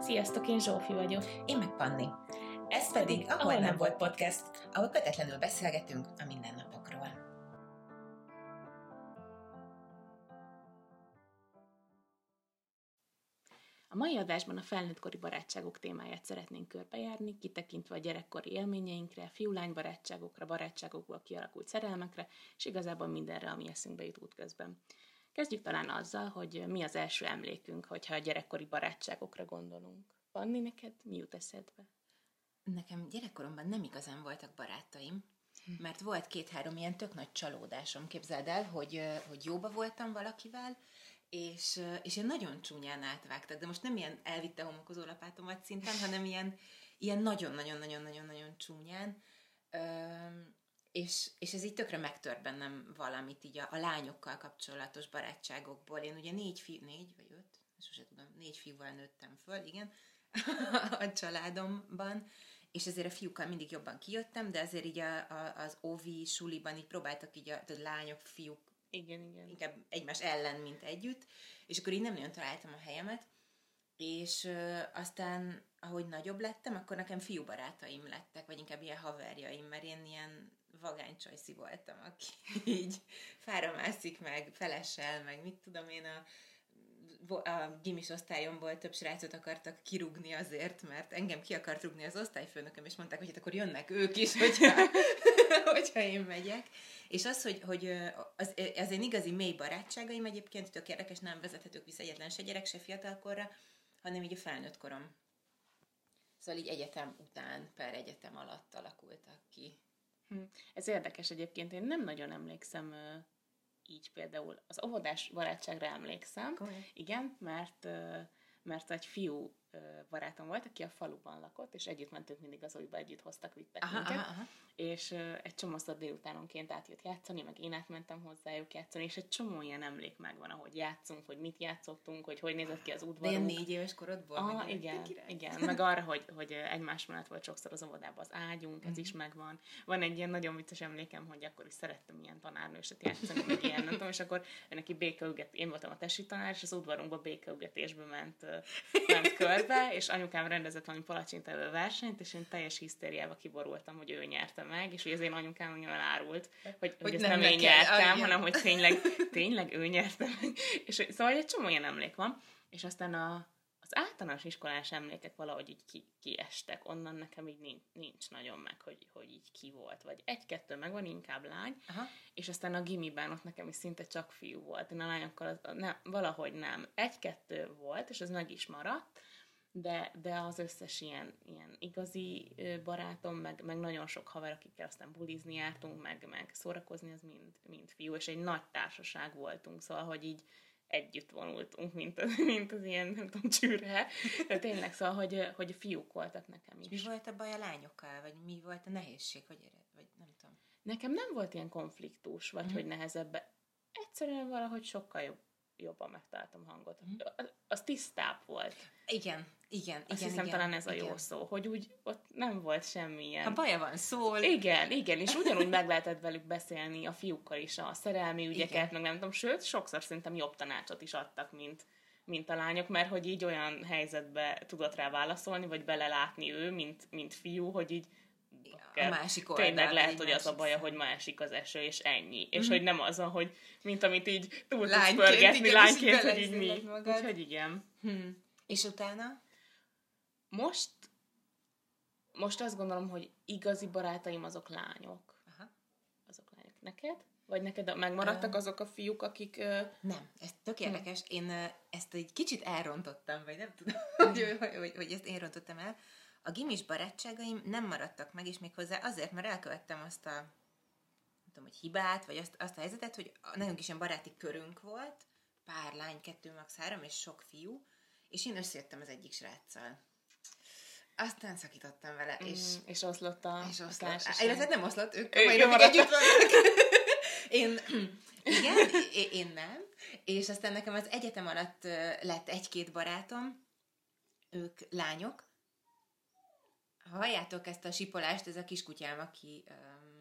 Sziasztok, én Zsófi vagyok. Én meg Panni. Ez pedig Ahol nem volt podcast, ahol kötetlenül beszélgetünk a mindennapokról. A mai adásban a felnőttkori barátságok témáját szeretnénk körbejárni, kitekintve a gyerekkori élményeinkre, fiú-lány barátságokra, barátságokból kialakult szerelmekre, és igazából mindenre, ami eszünkbe jut útközben. Kezdjük talán azzal, hogy mi az első emlékünk, hogyha a gyerekkori barátságokra gondolunk. Panni, neked mi jut eszedbe? Nekem gyerekkoromban nem igazán voltak barátaim, mert volt két-három ilyen tök nagy csalódásom, képzeld el, hogy, hogy jóba voltam valakivel, és, és én nagyon csúnyán átvágtak, de most nem ilyen elvitte homokozó lapátomat szinten, hanem ilyen, ilyen nagyon-nagyon-nagyon-nagyon-nagyon csúnyán. És, és ez így tökre megtört bennem valamit így a, a lányokkal kapcsolatos barátságokból. Én ugye négy fiú, négy vagy öt, sose tudom, négy fiúval nőttem föl, igen, a családomban, és ezért a fiúkkal mindig jobban kijöttem, de azért így a, a, az óvi suliban így próbáltak így a, a lányok, fiúk igen, igen. inkább egymás ellen, mint együtt, és akkor így nem nagyon találtam a helyemet, és ö, aztán, ahogy nagyobb lettem, akkor nekem fiú barátaim lettek, vagy inkább ilyen haverjaim, mert én ilyen vagány csajszi voltam, aki így fára mászik meg, felesel, meg mit tudom én, a, a gimis osztályomból több srácot akartak kirúgni azért, mert engem ki akart rúgni az osztályfőnököm, és mondták, hogy hát akkor jönnek ők is, hogyha, hogyha én megyek. És az, hogy, hogy az, az én igazi mély barátságaim egyébként tök érdekes, nem vezethetők vissza egyetlen se gyerek, se fiatalkorra, hanem így a felnőtt korom. Szóval így egyetem után, per egyetem alatt alakultak ki. Hm. Ez érdekes egyébként, én nem nagyon emlékszem így például. Az óvodás barátságra emlékszem, Komolyan? igen, mert, mert egy fiú barátom volt, aki a faluban lakott, és együtt mentünk mindig az olyba, együtt hoztak, vittek aha, minket, aha, aha. és egy csomószor délutánonként átjött játszani, meg én átmentem hozzájuk játszani, és egy csomó ilyen emlék megvan, ahogy játszunk, hogy mit játszottunk, hogy hogy nézett ki az De udvarunk. ilyen négy éves korodból? Ah, igen, igen, meg arra, hogy, hogy egymás mellett volt sokszor az óvodában az ágyunk, ez is megvan. Van egy ilyen nagyon vicces emlékem, hogy akkor is szerettem ilyen tanárnőset játszani, meg ilyen, nem tudom, és akkor neki békeüget, én voltam a tesi tanár, és az udvarunkba békeügetésbe ment, ment körbe, és anyukám rendezett valami palacsintevő versenyt, és én teljes hisztériába kiborultam, hogy ő nyerte meg, és hogy az én anyukám nagyon elárult, hogy, hogy, Hogy ezt nem nem, én ah, nyertem, igen. hanem hogy tényleg, tényleg ő nyerte meg. És szóval egy csomó ilyen emlék van, és aztán a, az általános iskolás emlékek valahogy így ki, kiestek, onnan nekem így nincs, nincs nagyon meg, hogy, hogy így ki volt, vagy egy-kettő meg van, inkább lány, Aha. és aztán a gimiben ott nekem is szinte csak fiú volt, én a lányokkal az, nem, valahogy nem. Egy-kettő volt, és az meg is maradt, de, de az összes ilyen, ilyen igazi barátom, meg, meg nagyon sok haver, akikkel aztán bulizni jártunk, meg, meg szórakozni, az mind, mind fiú, és egy nagy társaság voltunk, szóval, hogy így együtt vonultunk, mint az, mint az ilyen, nem tudom, csűrhe. De tényleg, szóval, hogy, hogy fiúk voltak nekem Mi is. volt a baj a lányokkal? Vagy mi volt a nehézség? Vagy, vagy nem tudom. Nekem nem volt ilyen konfliktus, vagy Mhm. hogy nehezebb. Egyszerűen valahogy sokkal jobb, jobban megtaláltam hangot. Mhm. Az, az tisztább volt. Igen, igen, Azt igen, hiszem igen, talán ez a jó igen. szó, hogy úgy ott nem volt semmilyen... Ha baja van, szól. Igen, igen, és ugyanúgy meg lehetett velük beszélni a fiúkkal is a szerelmi ügyeket, Igen. meg nem tudom, sőt, sokszor szerintem jobb tanácsot is adtak, mint, mint a lányok, mert hogy így olyan helyzetbe tudott rá válaszolni, vagy belelátni ő, mint, mint fiú, hogy így a másik oldal. Tényleg lehet, hogy az a baja, hogy ma esik az eső, és ennyi. És hogy nem az, hogy mint amit így túl tudsz pörgetni lányként, hogy így mi. magad. Úgyhogy igen. Hm. És utána? Most, most azt gondolom, hogy igazi barátaim azok lányok. Aha. Azok lányok. Neked? Vagy neked megmaradtak azok a fiúk, akik... Nem, ez tök érdekes. Én ezt egy kicsit elrontottam, vagy nem tudom, Hm. hogy, hogy, hogy, hogy ezt én rontottam el. A gimis barátságaim nem maradtak meg, és méghozzá azért, mert elkövettem azt a nem tudom, hogy hibát, vagy azt, azt a helyzetet, hogy nekünk is ilyen baráti körünk volt, pár lány, kettő, max. három, és sok fiú, és én összejöttem az egyik sráccal. Aztán szakítottam vele, és mm, és oszlott a, és a oszlott. társaság. Illetve nem oszlott, ők Ő- mai ő napig maradt. együtt vannak. Én, igen, én, nem. És aztán nekem az egyetem alatt lett egy-két barátom, ők lányok. Ha halljátok ezt a sipolást, ez a kiskutyám, aki, um,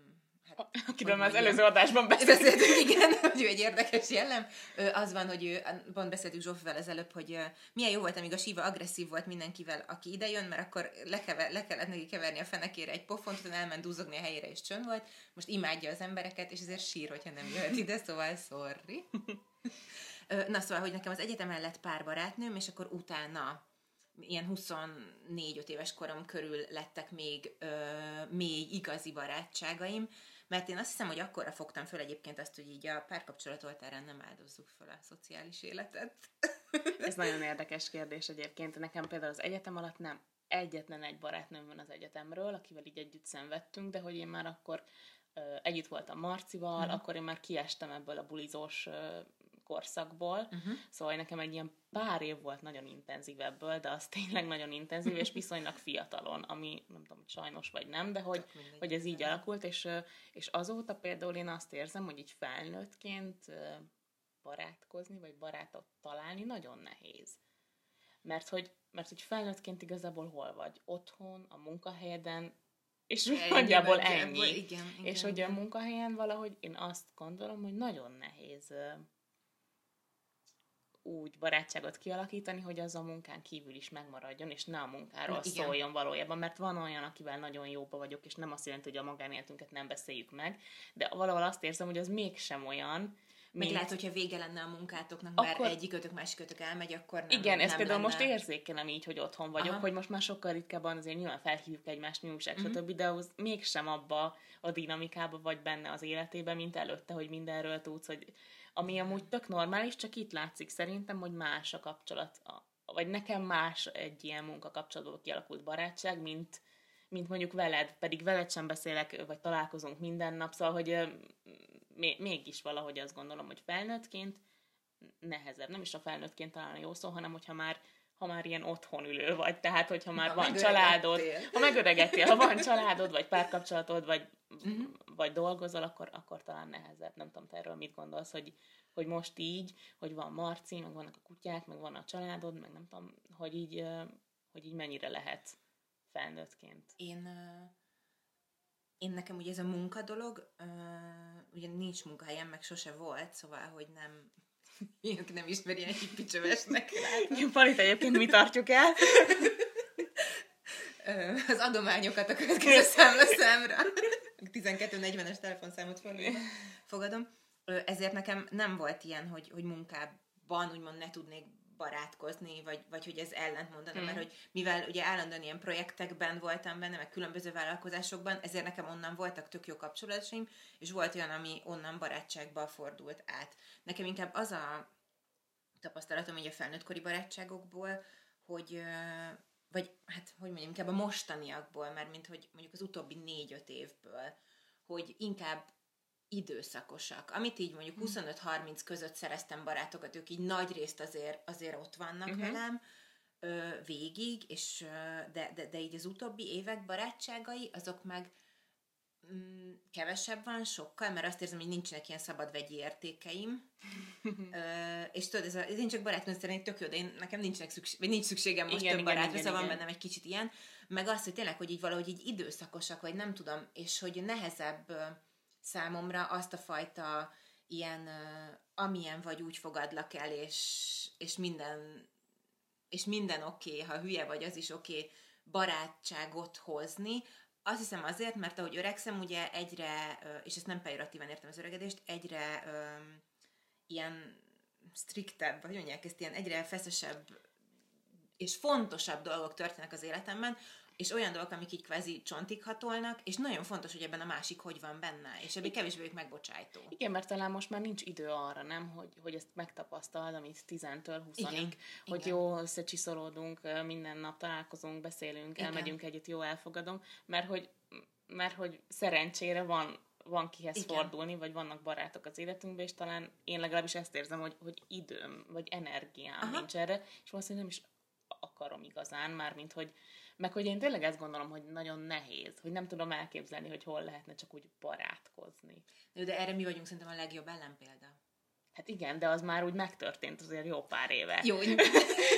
Akiről már az előző adásban beszéltünk. igen, hogy ő egy érdekes jellem. Az van, hogy ő, pont beszéltünk Zsófival az előbb, hogy milyen jó volt, amíg a síva agresszív volt mindenkivel, aki idejön, mert akkor lekever, le kellett neki keverni a fenekére egy pofont, utána elment dúzogni a helyére, és csönd volt. Most imádja az embereket, és ezért sír, hogyha nem jöhet ide, szóval sorry. Na szóval, hogy nekem az egyetemen lett pár barátnőm, és akkor utána ilyen 24-5 éves korom körül lettek még ö, mély, igazi barátságaim, mert én azt hiszem, hogy akkorra fogtam föl egyébként azt, hogy így a párkapcsolat oltárán nem áldozzuk föl a szociális életet. Ez nagyon érdekes kérdés egyébként. Nekem például az egyetem alatt nem egyetlen egy barátnőm van az egyetemről, akivel így együtt szenvedtünk, de hogy én már akkor együtt voltam Marcival, uh-huh. akkor én már kiestem ebből a bulizós korszakból, uh-huh. szóval nekem egy ilyen pár év volt nagyon intenzív ebből, de az tényleg nagyon intenzív, és viszonylag fiatalon, ami nem tudom, hogy sajnos vagy nem, de hogy, hogy ez így alakult, és, és azóta például én azt érzem, hogy így felnőttként barátkozni, vagy barátot találni nagyon nehéz. Mert hogy, mert hogy felnőttként igazából hol vagy? Otthon, a munkahelyeden, és Ennyi nagyjából ennyi. igen, igen, és hogy a igen. munkahelyen valahogy én azt gondolom, hogy nagyon nehéz úgy barátságot kialakítani, hogy az a munkán kívül is megmaradjon, és ne a munkáról Igen. szóljon valójában, mert van olyan, akivel nagyon jóba vagyok, és nem azt jelenti, hogy a magánéletünket nem beszéljük meg, de valahol azt érzem, hogy az mégsem olyan, Meg mint... lehet, hogyha vége lenne a munkátoknak, Akkor- egyikőtök, másikőtök elmegy, akkor nem Igen, ezt például lenne. most érzékelem így, hogy otthon vagyok, Aha. hogy most már sokkal ritkábban azért nyilván felhívjuk egymást, mi újság, Mhm. stb., de az mégsem abba a dinamikába vagy benne az életében, mint előtte, hogy mindenről tudsz, hogy ami amúgy tök normális, csak itt látszik szerintem, hogy más a kapcsolat, vagy nekem más egy ilyen munkakapcsolatból kialakult barátság, mint, mint mondjuk veled, pedig veled sem beszélek, vagy találkozunk minden nap, szóval, hogy mégis valahogy azt gondolom, hogy felnőttként nehezebb. Nem is a felnőttként talán a jó szó, hanem hogyha már ha már ilyen otthonülő vagy, tehát hogyha már Ha van családod, ha megöregettél, ha van családod, vagy párkapcsolatod, vagy, Mhm. vagy dolgozol, akkor, akkor talán nehezebb. Nem tudom, te erről mit gondolsz, hogy, hogy most így, hogy van Marci, meg vannak a kutyák, meg van a családod, meg nem tudom, hogy így, hogy így mennyire lehet felnőttként. Én, én nekem ugye ez a munka dolog, ugye nincs munkahelyem, meg sose volt, szóval, hogy nem, aki nem ismeri ilyen hippicsövesnek. Palit egyébként mi tartjuk el. Az adományokat a következő számlaszámra. 1240-es telefonszámot fölül fogadom. Ezért nekem nem volt ilyen, hogy, hogy munkában úgymond ne tudnék barátkozni, vagy, vagy hogy ez ellent mondana, Hmm. mert hogy mivel ugye állandóan ilyen projektekben voltam benne, meg különböző vállalkozásokban, ezért nekem onnan voltak tök jó kapcsolataim, és volt olyan, ami onnan barátságba fordult át. Nekem inkább az a tapasztalatom így a felnőttkori barátságokból, hogy vagy hát, hogy mondjam, inkább a mostaniakból, mert mint hogy mondjuk az utóbbi négy-öt évből, hogy inkább időszakosak. Amit így mondjuk 25-30 között szereztem barátokat, ők így nagy részt azért, azért ott vannak uh-huh. velem ö, végig, és de, de, de így az utóbbi évek barátságai, azok meg kevesebb van, sokkal, mert azt érzem, hogy nincsenek ilyen szabad vegyi értékeim. Ö, és tudod, ez, a, ez én csak barátnőm szerint tök jó, de én, nekem nincsenek szükség, vagy nincs szükségem most Igen, több igen, barátra, szóval van igen. bennem egy kicsit ilyen. Meg azt, hogy tényleg, hogy így valahogy így időszakosak, vagy nem tudom, és hogy nehezebb ö, számomra azt a fajta ilyen, ö, amilyen vagy, úgy fogadlak el, és, és minden és minden oké, okay, ha hülye vagy, az is oké, okay, barátságot hozni. Azt hiszem azért, mert ahogy öregszem, ugye egyre, és ezt nem pejoratívan értem az öregedést, egyre öm, ilyen striktebb, vagy mondják ezt, ilyen egyre feszesebb és fontosabb dolgok történnek az életemben, és olyan dolgok, amik így kvázi csontig hatolnak, és nagyon fontos, hogy ebben a másik hogy van benne, és ebből kevésbé vagyok megbocsájtó. Igen, mert talán most már nincs idő arra, nem, hogy, hogy ezt megtapasztald, amit 10-től 20-ig, Igen, hogy igen. jó, összecsiszolódunk, minden nap találkozunk, beszélünk, Igen. elmegyünk együtt, jó, elfogadom, mert hogy, mert hogy szerencsére van van kihez Igen. Fordulni, vagy vannak barátok az életünkben, és talán én legalábbis ezt érzem, hogy, hogy időm, vagy energiám. Aha. nincs erre, és valószínűleg nem is akarom igazán, mármint, hogy meg hogy én tényleg ezt gondolom, hogy nagyon nehéz, hogy nem tudom elképzelni, hogy hol lehetne csak úgy barátkozni. De erre mi vagyunk szerintem a legjobb ellenpélda. Hát igen, de az már úgy megtörtént azért jó pár éve. Jó,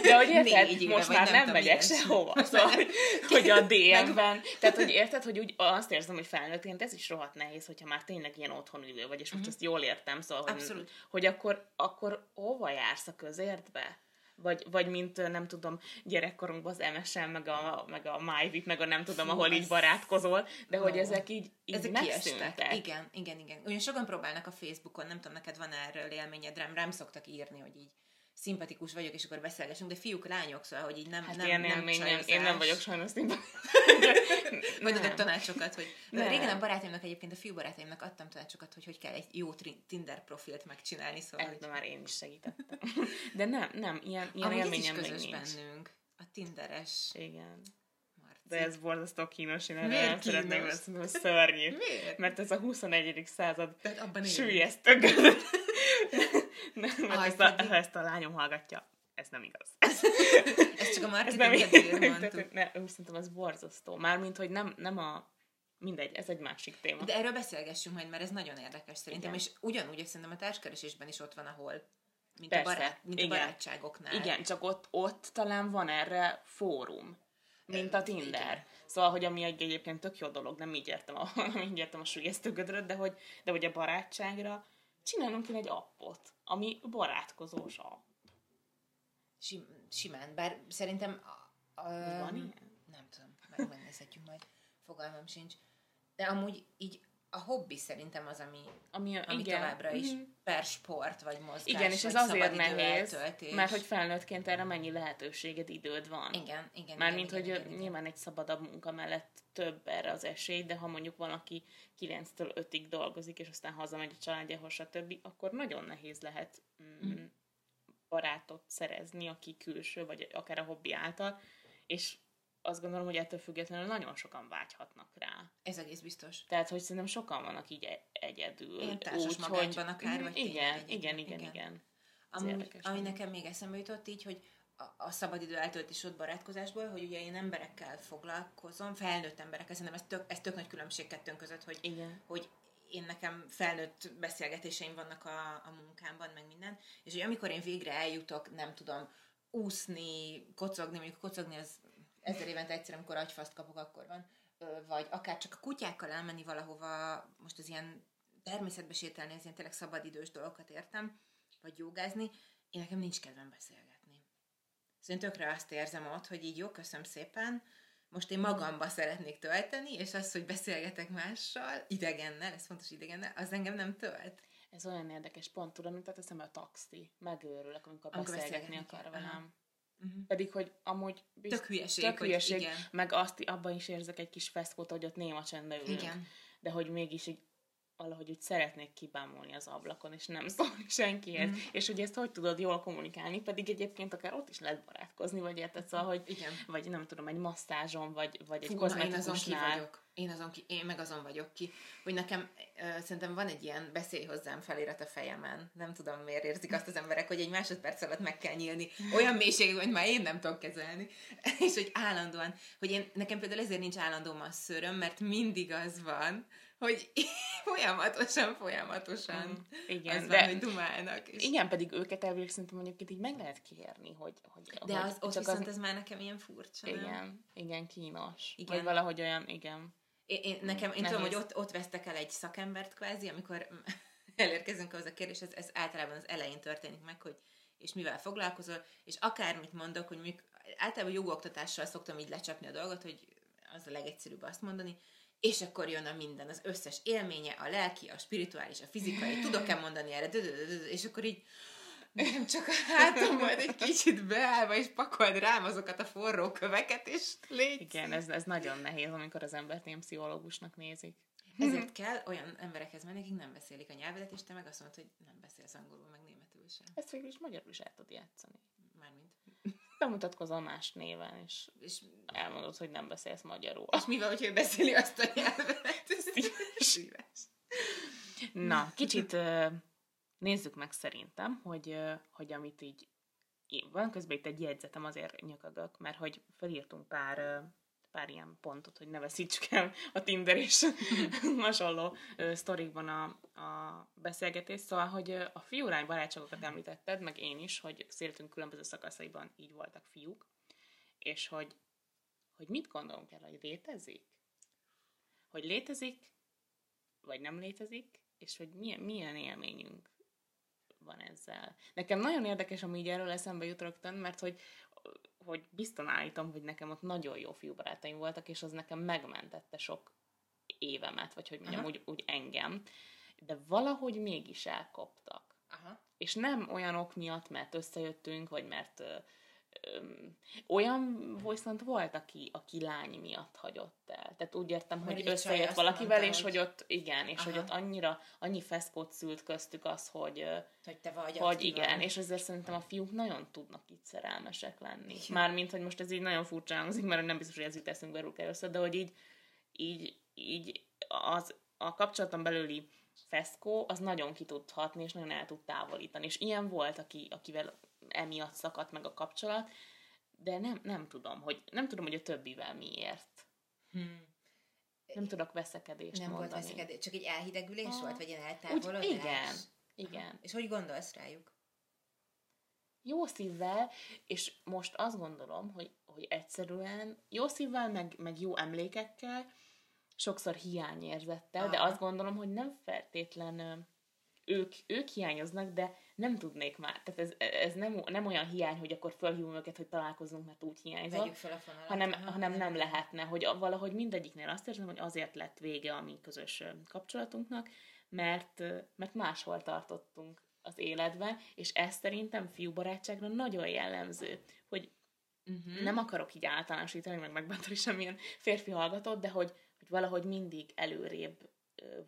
de hogy érted, éve, most már nem, nem megyek sehova. Szóval, hogy, hogy a DM-ben. Tehát, hogy érted, hogy úgy azt érzem, hogy felnőttként ez is rohadt nehéz, hogyha már tényleg ilyen otthonülő vagy, és most uh-huh. ezt jól értem, szóval, hogy, hogy akkor, akkor hova jársz a közértbe? Vagy, vagy mint nem tudom, gyerekkorunkban az MSN, meg a, meg a MyVip, meg a nem tudom, ahol így barátkozol, de hogy ezek így, így ezek megszűntek. Igen, igen, igen. Ugyan sokan próbálnak a Facebookon, nem tudom, neked van erről élményed, rám, rám szoktak írni, hogy így szimpatikus vagyok, és akkor beszélgessünk, de fiúk, lányok, szóval, hogy így nem, hát nem, nem nem, én nem vagyok sajnos szimpatikus. Vagy adott tanácsokat, hogy nem. régen a barátaimnak egyébként, a fiú barátaimnak adtam tanácsokat, hogy hogy kell egy jó Tinder profilt megcsinálni, szóval. Ebben hogy... már én is segítettem. De nem, nem, ilyen, ilyen Amúgy élményem is közös nincs. bennünk. A Tinderes. Igen. De ez borzasztó kínos, én erre nem szeretném, hogy szörnyű. Miért? Mert ez a 21. század sűjesztő nem, mert ezt a, ha ezt a lányom hallgatja, ez nem igaz. ez csak a marketing mondtuk. Ne, úgy szerintem ez borzasztó. Mármint, hogy nem, nem a Mindegy, ez egy másik téma. De erről beszélgessünk majd, mert ez nagyon érdekes szerintem, Igen. és ugyanúgy szerintem a társkeresésben is ott van, ahol mint, Persze. a, barát, mint Igen. a barátságoknál. Igen, csak ott, ott talán van erre fórum, mint a Tinder. Igen. Szóval, hogy ami egy egyébként tök jó dolog, nem így értem a, nem így értem a sülyeztőgödröt, de hogy, de hogy a barátságra csinálunk ki egy appot, ami barátkozós app. Sim, simán, bár szerintem... A, a, van ilyen? Nem tudom, megnézhetjük majd, fogalmam sincs. De amúgy így a hobbi szerintem az, ami, ami, ami igen. továbbra is mm-hmm. per sport, vagy mozgás, Igen, és ez azért nehéz, eltöltés. mert hogy felnőttként erre mennyi lehetőséged, időd van. Igen, igen. Mármint, hogy igen, igen, nyilván egy szabadabb munka mellett több erre az esély, de ha mondjuk valaki 9-től 5-ig dolgozik, és aztán hazamegy a családjához, stb., akkor nagyon nehéz lehet mm, mm. barátot szerezni, aki külső, vagy akár a hobbi által, és azt gondolom, hogy ettől függetlenül nagyon sokan vágyhatnak rá. Ez egész biztos. Tehát, hogy szerintem sokan vannak így e- egyedül. Ilyen társas úgy, magányban hogy... akár, vagy igen, igen, igen, igen, igen. Ami, ami nekem még eszembe jutott így, hogy a, a szabadidő eltöltés ott barátkozásból, hogy ugye én emberekkel foglalkozom, felnőtt emberekkel, szerintem ez tök, ez tök nagy különbség kettőnk között, hogy, igen. hogy én nekem felnőtt beszélgetéseim vannak a, a munkámban, meg minden, és hogy amikor én végre eljutok, nem tudom, úszni, kocogni, mondjuk kocogni az ezer évente egyszer, amikor agyfaszt kapok, akkor van, vagy akár csak a kutyákkal elmenni valahova, most az ilyen természetbe sétálni, az ilyen tényleg szabadidős dolgokat értem, vagy jogázni, én nekem nincs kedvem beszélgetni. Szóval tökre azt érzem ott, hogy így jó, köszönöm szépen, most én magamba szeretnék tölteni, és az, hogy beszélgetek mással, idegennel, ez fontos idegennel, az engem nem tölt. Ez olyan érdekes pont, tudom, mint eszembe a taxi. Megőrülök, amikor, amikor beszélgetni akar velem. Uh-huh. Pedig, hogy amúgy... Bizt, tök hülyeség. Tök hülyeség, igen. meg azt, abban is érzek egy kis feszkót, hogy ott néma csendben ülünk. Igen. De hogy mégis így valahogy úgy szeretnék kibámulni az ablakon, és nem szólni senkihez. Mm. És hogy ezt hogy tudod jól kommunikálni, pedig egyébként akár ott is lehet barátkozni, vagy érted, szóval, hogy Igen. vagy nem tudom, egy masszázson, vagy, vagy egy Fú, kozmetikusnál. Én azon ki vagyok. Én, azon ki, én meg azon vagyok ki, hogy nekem uh, szerintem van egy ilyen beszélj hozzám felirat a fejemen. Nem tudom, miért érzik azt az emberek, hogy egy másodperc alatt meg kell nyílni. Olyan mélységig, hogy már én nem tudok kezelni. és hogy állandóan, hogy én, nekem például ezért nincs állandó masszöröm, mert mindig az van, hogy folyamatosan, folyamatosan mm, igen, az de, van, hogy dumálnak. És... Igen, pedig őket elvileg szerintem mondjuk így meg lehet kérni, hogy... hogy de hogy az, ott csak viszont az... ez már nekem ilyen furcsa, Igen, nem? igen, kínos. Igen. Vagy valahogy olyan, igen. Én, én nekem, én tudom, hogy ott, ott vesztek el egy szakembert kvázi, amikor elérkezünk ahhoz a kérdés, ez, ez általában az elején történik meg, hogy és mivel foglalkozol, és akármit mondok, hogy mondjuk általában jogoktatással szoktam így lecsapni a dolgot, hogy az a legegyszerűbb azt mondani, és akkor jön a minden, az összes élménye, a lelki, a spirituális, a fizikai, tudok-e mondani erre, és akkor így nem csak a hátam majd egy kicsit beállva, és pakold rám azokat a forró köveket, és légy. Igen, ez, ez nagyon nehéz, amikor az embert ilyen pszichológusnak nézik. Ezért kell olyan emberekhez menni, akik nem beszélik a nyelvedet, és te meg azt mondod, hogy nem beszélsz angolul, meg németül sem. Ezt végül is magyarul is el tud játszani. Bemutatkozol más néven, és, és elmondod, hogy nem beszélsz magyarul. És mivel, hogy ő beszéli azt a nyelvet? Szíves. Na, kicsit nézzük meg szerintem, hogy, hogy amit így én van, közben itt egy jegyzetem azért nyökögök, mert hogy felírtunk pár, pár ilyen pontot, hogy ne veszítsük el a Tinder és hasonló sztorikban a, a beszélgetést. Szóval, hogy a fiúrány barátságokat említetted, meg én is, hogy széltünk különböző szakaszaiban így voltak fiúk, és hogy, hogy mit gondolunk el, hogy létezik? Hogy létezik, vagy nem létezik, és hogy milyen, milyen élményünk van ezzel. Nekem nagyon érdekes, ami így erről eszembe jut rögtön, mert hogy hogy bizton állítom, hogy nekem ott nagyon jó fiúbarátaim voltak, és az nekem megmentette sok évemet, vagy hogy mondjam, úgy, úgy engem. De valahogy mégis elkoptak. Aha. És nem olyan ok miatt, mert összejöttünk, vagy mert olyan viszont volt, aki, aki lány miatt hagyott el. Tehát úgy értem, hogy, hogy összejött valakivel, mondta, és hogy... ott, igen, és Aha. hogy ott annyira, annyi feszkót szült köztük az, hogy, hogy te vagy, hogy igen, van. és ezért szerintem a fiúk nagyon tudnak itt szerelmesek lenni. Mármint, hogy most ez így nagyon furcsa hangzik, mert nem biztos, hogy ez jut eszünkbe rúg először, de hogy így, így, így az, a kapcsolaton belüli feszkó, az nagyon ki tud hatni, és nagyon el tud távolítani. És ilyen volt, aki, akivel emiatt szakadt meg a kapcsolat, de nem, nem tudom, hogy nem tudom, hogy a többivel miért. Hmm. Nem tudok veszekedést Nem mondani. volt veszekedés, csak egy elhidegülés ah. volt, vagy ilyen eltávolodás? Úgy, igen, igen. És hogy gondolsz rájuk? Jó szívvel, és most azt gondolom, hogy, hogy egyszerűen jó szívvel, meg, meg jó emlékekkel, sokszor hiányérzettel, Aha. de azt gondolom, hogy nem feltétlen ők, ők hiányoznak, de nem tudnék már. Tehát ez, ez nem, nem olyan hiány, hogy akkor felhívom őket, hogy találkozunk, mert úgy hiányzott. fel a fonalat. Hanem, Aha, hanem nem, nem lehetne, hogy valahogy mindegyiknél azt érzem, hogy azért lett vége a mi közös kapcsolatunknak, mert, mert máshol tartottunk az életben, és ez szerintem fiúbarátságra nagyon jellemző, hogy uh-huh. nem akarok így általánosítani, meg megbántani semmilyen férfi hallgatót, de hogy, hogy valahogy mindig előrébb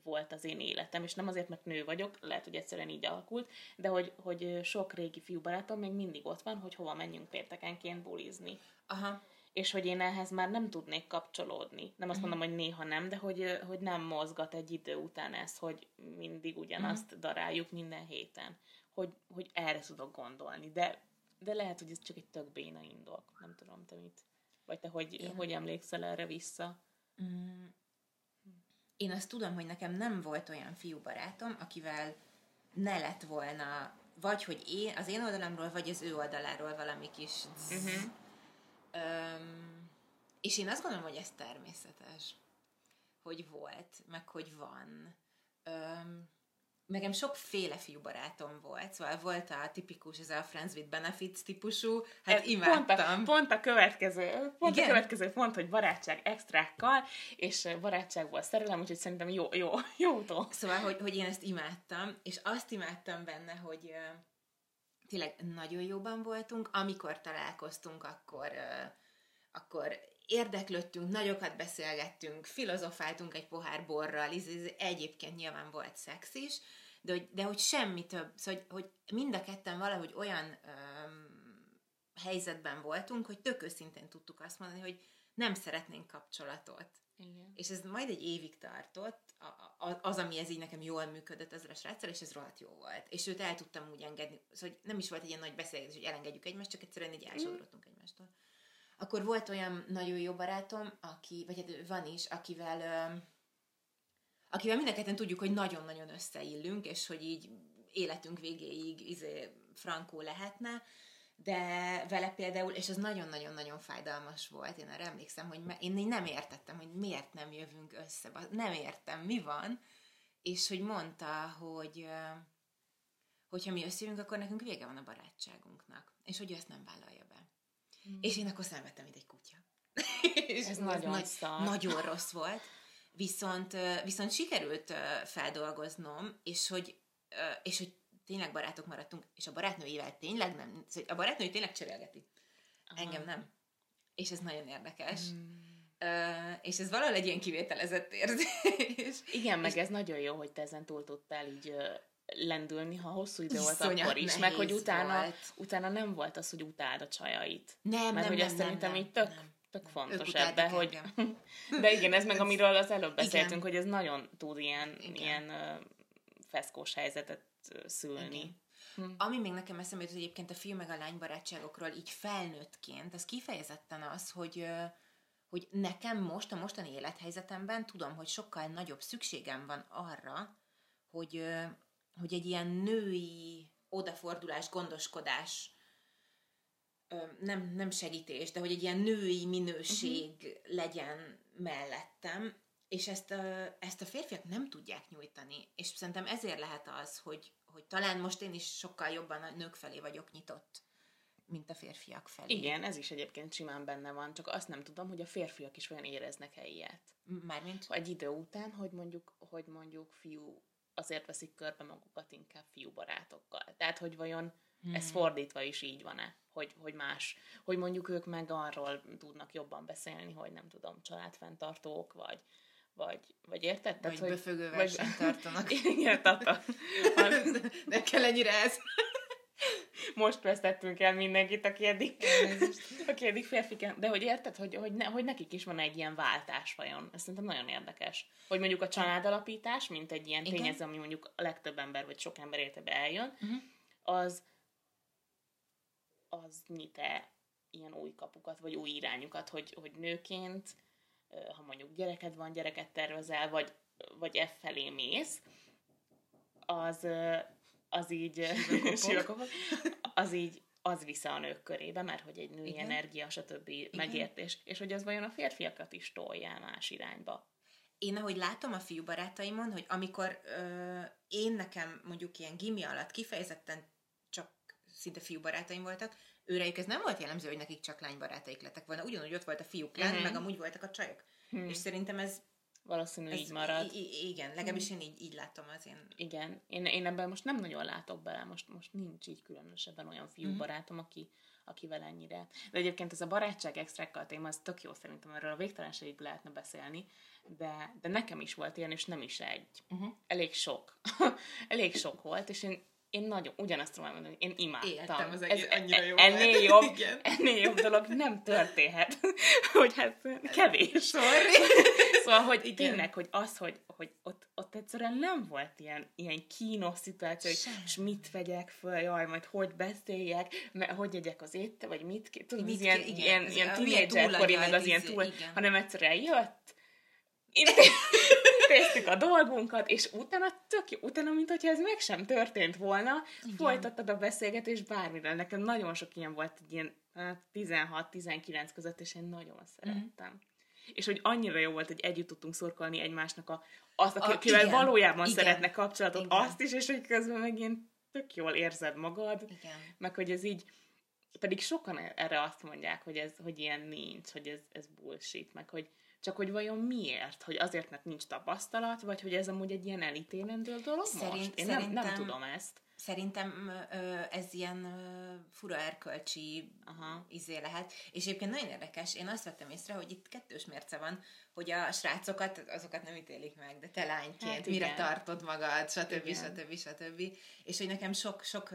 volt az én életem, és nem azért, mert nő vagyok, lehet, hogy egyszerűen így alakult, de hogy, hogy sok régi fiúbarátom még mindig ott van, hogy hova menjünk péntekenként bulizni. Aha. És hogy én ehhez már nem tudnék kapcsolódni. Nem azt uh-huh. mondom, hogy néha nem, de hogy, hogy nem mozgat egy idő után ez, hogy mindig ugyanazt uh-huh. daráljuk minden héten. Hogy, hogy erre tudok gondolni. De, de lehet, hogy ez csak egy tök béna indok. Nem tudom, te mit. Vagy te hogy, én... hogy emlékszel erre vissza? Mm, én azt tudom, hogy nekem nem volt olyan fiú barátom, akivel ne lett volna, vagy hogy én, az én oldalamról, vagy az ő oldaláról valami kis uh-huh. Öm, és én azt gondolom, hogy ez természetes, hogy volt, meg hogy van. Öm, nekem sokféle fiú barátom volt, szóval volt a tipikus, ez a Friends with Benefits típusú, hát ez imádtam. Pont a, pont a következő, pont Igen? a következő pont, hogy barátság extrákkal, és barátságból szerelem, úgyhogy szerintem jó, jó, jó utó. Szóval, hogy, hogy én ezt imádtam, és azt imádtam benne, hogy tényleg nagyon jóban voltunk, amikor találkoztunk, akkor akkor érdeklődtünk, nagyokat beszélgettünk, filozofáltunk egy pohár borral, ez, ez egyébként nyilván volt szex is, de hogy, de hogy semmi több, szóval, hogy, hogy mind a ketten valahogy olyan öm, helyzetben voltunk, hogy tök őszintén tudtuk azt mondani, hogy nem szeretnénk kapcsolatot. Igen. És ez majd egy évig tartott, az, ami ez így nekem jól működött ezzel a sráccal, és ez rohadt jó volt. És őt el tudtam úgy engedni, szóval nem is volt egy ilyen nagy beszélgetés, hogy elengedjük egymást, csak egyszerűen így elsodrottunk mm. egymástól. Akkor volt olyan nagyon jó barátom, aki, vagy hát van is, akivel, akivel mindenketten tudjuk, hogy nagyon-nagyon összeillünk, és hogy így életünk végéig izé, frankó lehetne, de vele például, és ez nagyon-nagyon-nagyon fájdalmas volt, én arra emlékszem, hogy én nem értettem, hogy miért nem jövünk össze, nem értem, mi van, és hogy mondta, hogy hogyha mi összejövünk, akkor nekünk vége van a barátságunknak, és hogy ő ezt nem vállalja. Mm. És én akkor szenvedtem, mint egy kutya. és ez nagyon nagy, szar. Nagyon rossz volt. Viszont, viszont sikerült feldolgoznom, és hogy, és hogy tényleg barátok maradtunk, és a barátnőivel tényleg nem, szóval a barátnői tényleg cserélgeti. Aha. Engem nem. És ez nagyon érdekes. Mm. Uh, és ez valahol egy ilyen kivételezett érzés. Igen, meg és... ez nagyon jó, hogy te ezen túl tudtál így lendülni, ha hosszú idő volt Iszonyat akkor is, meg hogy utána, volt. utána nem volt az, hogy utáld a csajait. Nem, Mert nem, hogy nem, ezt nem, szerintem nem, így tök, nem. tök fontos ebbe, hogy... De igen, ez meg amiről az előbb beszéltünk, igen. hogy ez nagyon tud ilyen, igen. ilyen uh, feszkós helyzetet szülni. Hm. Ami még nekem eszembe jut, egyébként a fiú meg a lány barátságokról így felnőttként, az kifejezetten az, hogy hogy nekem most, a mostani élethelyzetemben tudom, hogy sokkal nagyobb szükségem van arra, hogy, hogy egy ilyen női odafordulás, gondoskodás, nem, nem segítés, de hogy egy ilyen női minőség uh-huh. legyen mellettem, és ezt a, ezt a férfiak nem tudják nyújtani. És szerintem ezért lehet az, hogy, hogy talán most én is sokkal jobban a nők felé vagyok nyitott, mint a férfiak felé. Igen, ez is egyébként simán benne van, csak azt nem tudom, hogy a férfiak is olyan éreznek-e ilyet. Mármint? Egy idő után, hogy mondjuk, hogy mondjuk fiú azért veszik körbe magukat inkább fiú barátokkal. Tehát, hogy vajon hmm. ez fordítva is így van-e? Hogy, hogy más, hogy mondjuk ők meg arról tudnak jobban beszélni, hogy nem tudom, családfenntartók, vagy, vagy, vagy érted? Vagy Tehát, böfögő versenyt tartanak. Igen, tata. Nem kell ennyire ez. Most vesztettünk el mindenkit, aki eddig, aki eddig férfi, de hogy érted, hogy, hogy, ne, hogy nekik is van egy ilyen váltás vajon. Ez szerintem nagyon érdekes. Hogy mondjuk a családalapítás, mint egy ilyen tényező, ami mondjuk a legtöbb ember, vagy sok ember életebe eljön, uh-huh. az az nyit-e ilyen új kapukat, vagy új irányukat, hogy, hogy nőként ha mondjuk gyereked van, gyereket tervezel, vagy, vagy e felé mész, az, az így, az így az vissza a nők körébe, mert hogy egy női Igen. energia, stb. Igen. megértés, és hogy az vajon a férfiakat is tolja más irányba. Én ahogy látom a fiú barátaimon, hogy amikor ö, én nekem mondjuk ilyen gimi alatt kifejezetten csak szinte fiú barátaim voltak, őrejük ez nem volt jellemző, hogy nekik csak lánybarátaik lettek volna. Ugyanúgy ott volt a fiúk lán, mm-hmm. meg amúgy voltak a csajok. Hmm. És szerintem ez Valószínű ez így marad. I- igen, legalábbis én így, így látom az én... Igen, én, én ebben most nem nagyon látok bele, most, most nincs így különösebben olyan fiú mm-hmm. barátom, aki, akivel ennyire. De egyébként ez a barátság extrákkal téma, az tök jó szerintem, erről a végtelenségig lehetne beszélni, de, de nekem is volt ilyen, és nem is egy. Uh-huh. Elég sok. Elég sok volt, és én én nagyon, ugyanazt tudom mondani, én imádtam. Éltem az egész, Ez, annyira jó ennél jobb, Igen. ennél jobb dolog nem történhet, hogy hát kevés. Sorry. Szóval, hogy Igen. tényleg, hogy az, hogy, hogy ott, ott egyszerűen nem volt ilyen, ilyen kínos szituáció, hogy és mit vegyek föl, jaj, majd hogy beszéljek, mert hogy jegyek az étte, vagy mit, tudod, mit, ilyen, igen, ilyen, ilyen tínédzser kori, meg az ilyen túl, igen. hanem egyszerűen jött, intéztük a dolgunkat, és utána tök jó, utána, mint hogyha ez meg sem történt volna, Igen. folytattad a beszélgetést bármiről. Nekem nagyon sok ilyen volt, egy ilyen 16-19 hát, között, és én nagyon szerettem. Mm. És hogy annyira jó volt, hogy együtt tudtunk szurkolni egymásnak a, azt, akivel igen, valójában igen, szeretne kapcsolatot, igen. azt is, és hogy közben meg ilyen tök jól érzed magad, igen. meg hogy ez így, pedig sokan erre azt mondják, hogy ez, hogy ilyen nincs, hogy ez, ez bullshit, meg hogy, csak hogy vajon miért? Hogy azért, mert nincs tapasztalat, vagy hogy ez amúgy egy ilyen elítélendő dolog Szerint, most? Én nem, nem tudom ezt. Szerintem ez ilyen fura erkölcsi Aha. izé lehet. És egyébként nagyon érdekes, én azt vettem észre, hogy itt kettős mérce van, hogy a srácokat, azokat nem ítélik meg, de te lányként hát mire tartod magad, stb. stb. stb. stb. És hogy nekem sok, sok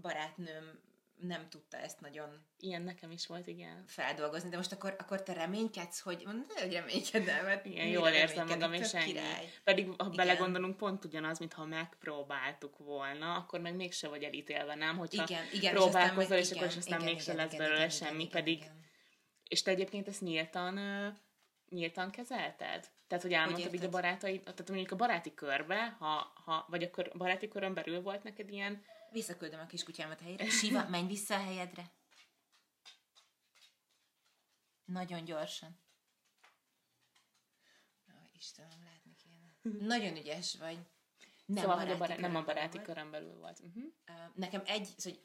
barátnőm nem tudta ezt nagyon ilyen nekem is volt, igen. Feldolgozni, de most akkor, akkor te reménykedsz, hogy ne, hogy reménykedj el, mert igen, jól érzem magam, és ennyi. Király. Pedig, ha igen. belegondolunk, pont ugyanaz, mintha megpróbáltuk volna, akkor meg mégse vagy elítélve, nem? Hogyha igen, igen, próbálkozol, és, és akkor aztán igen, lesz igen, belőle igen, semmi, igen, pedig... Igen. És te egyébként ezt nyíltan, nyíltan kezelted? Tehát, hogy elmondtad így a barátaid, tehát mondjuk a baráti körbe, ha, ha, vagy a kör, baráti körön belül volt neked ilyen Visszaküldöm a kiskutyámat helyére. Siva, menj vissza a helyedre. Nagyon gyorsan. Ó, Istenem, látni kéne. Nagyon ügyes vagy. Nem, szóval, hogy a bará- nem a baráti körön belül volt. Uh-huh. Nekem egy, szóval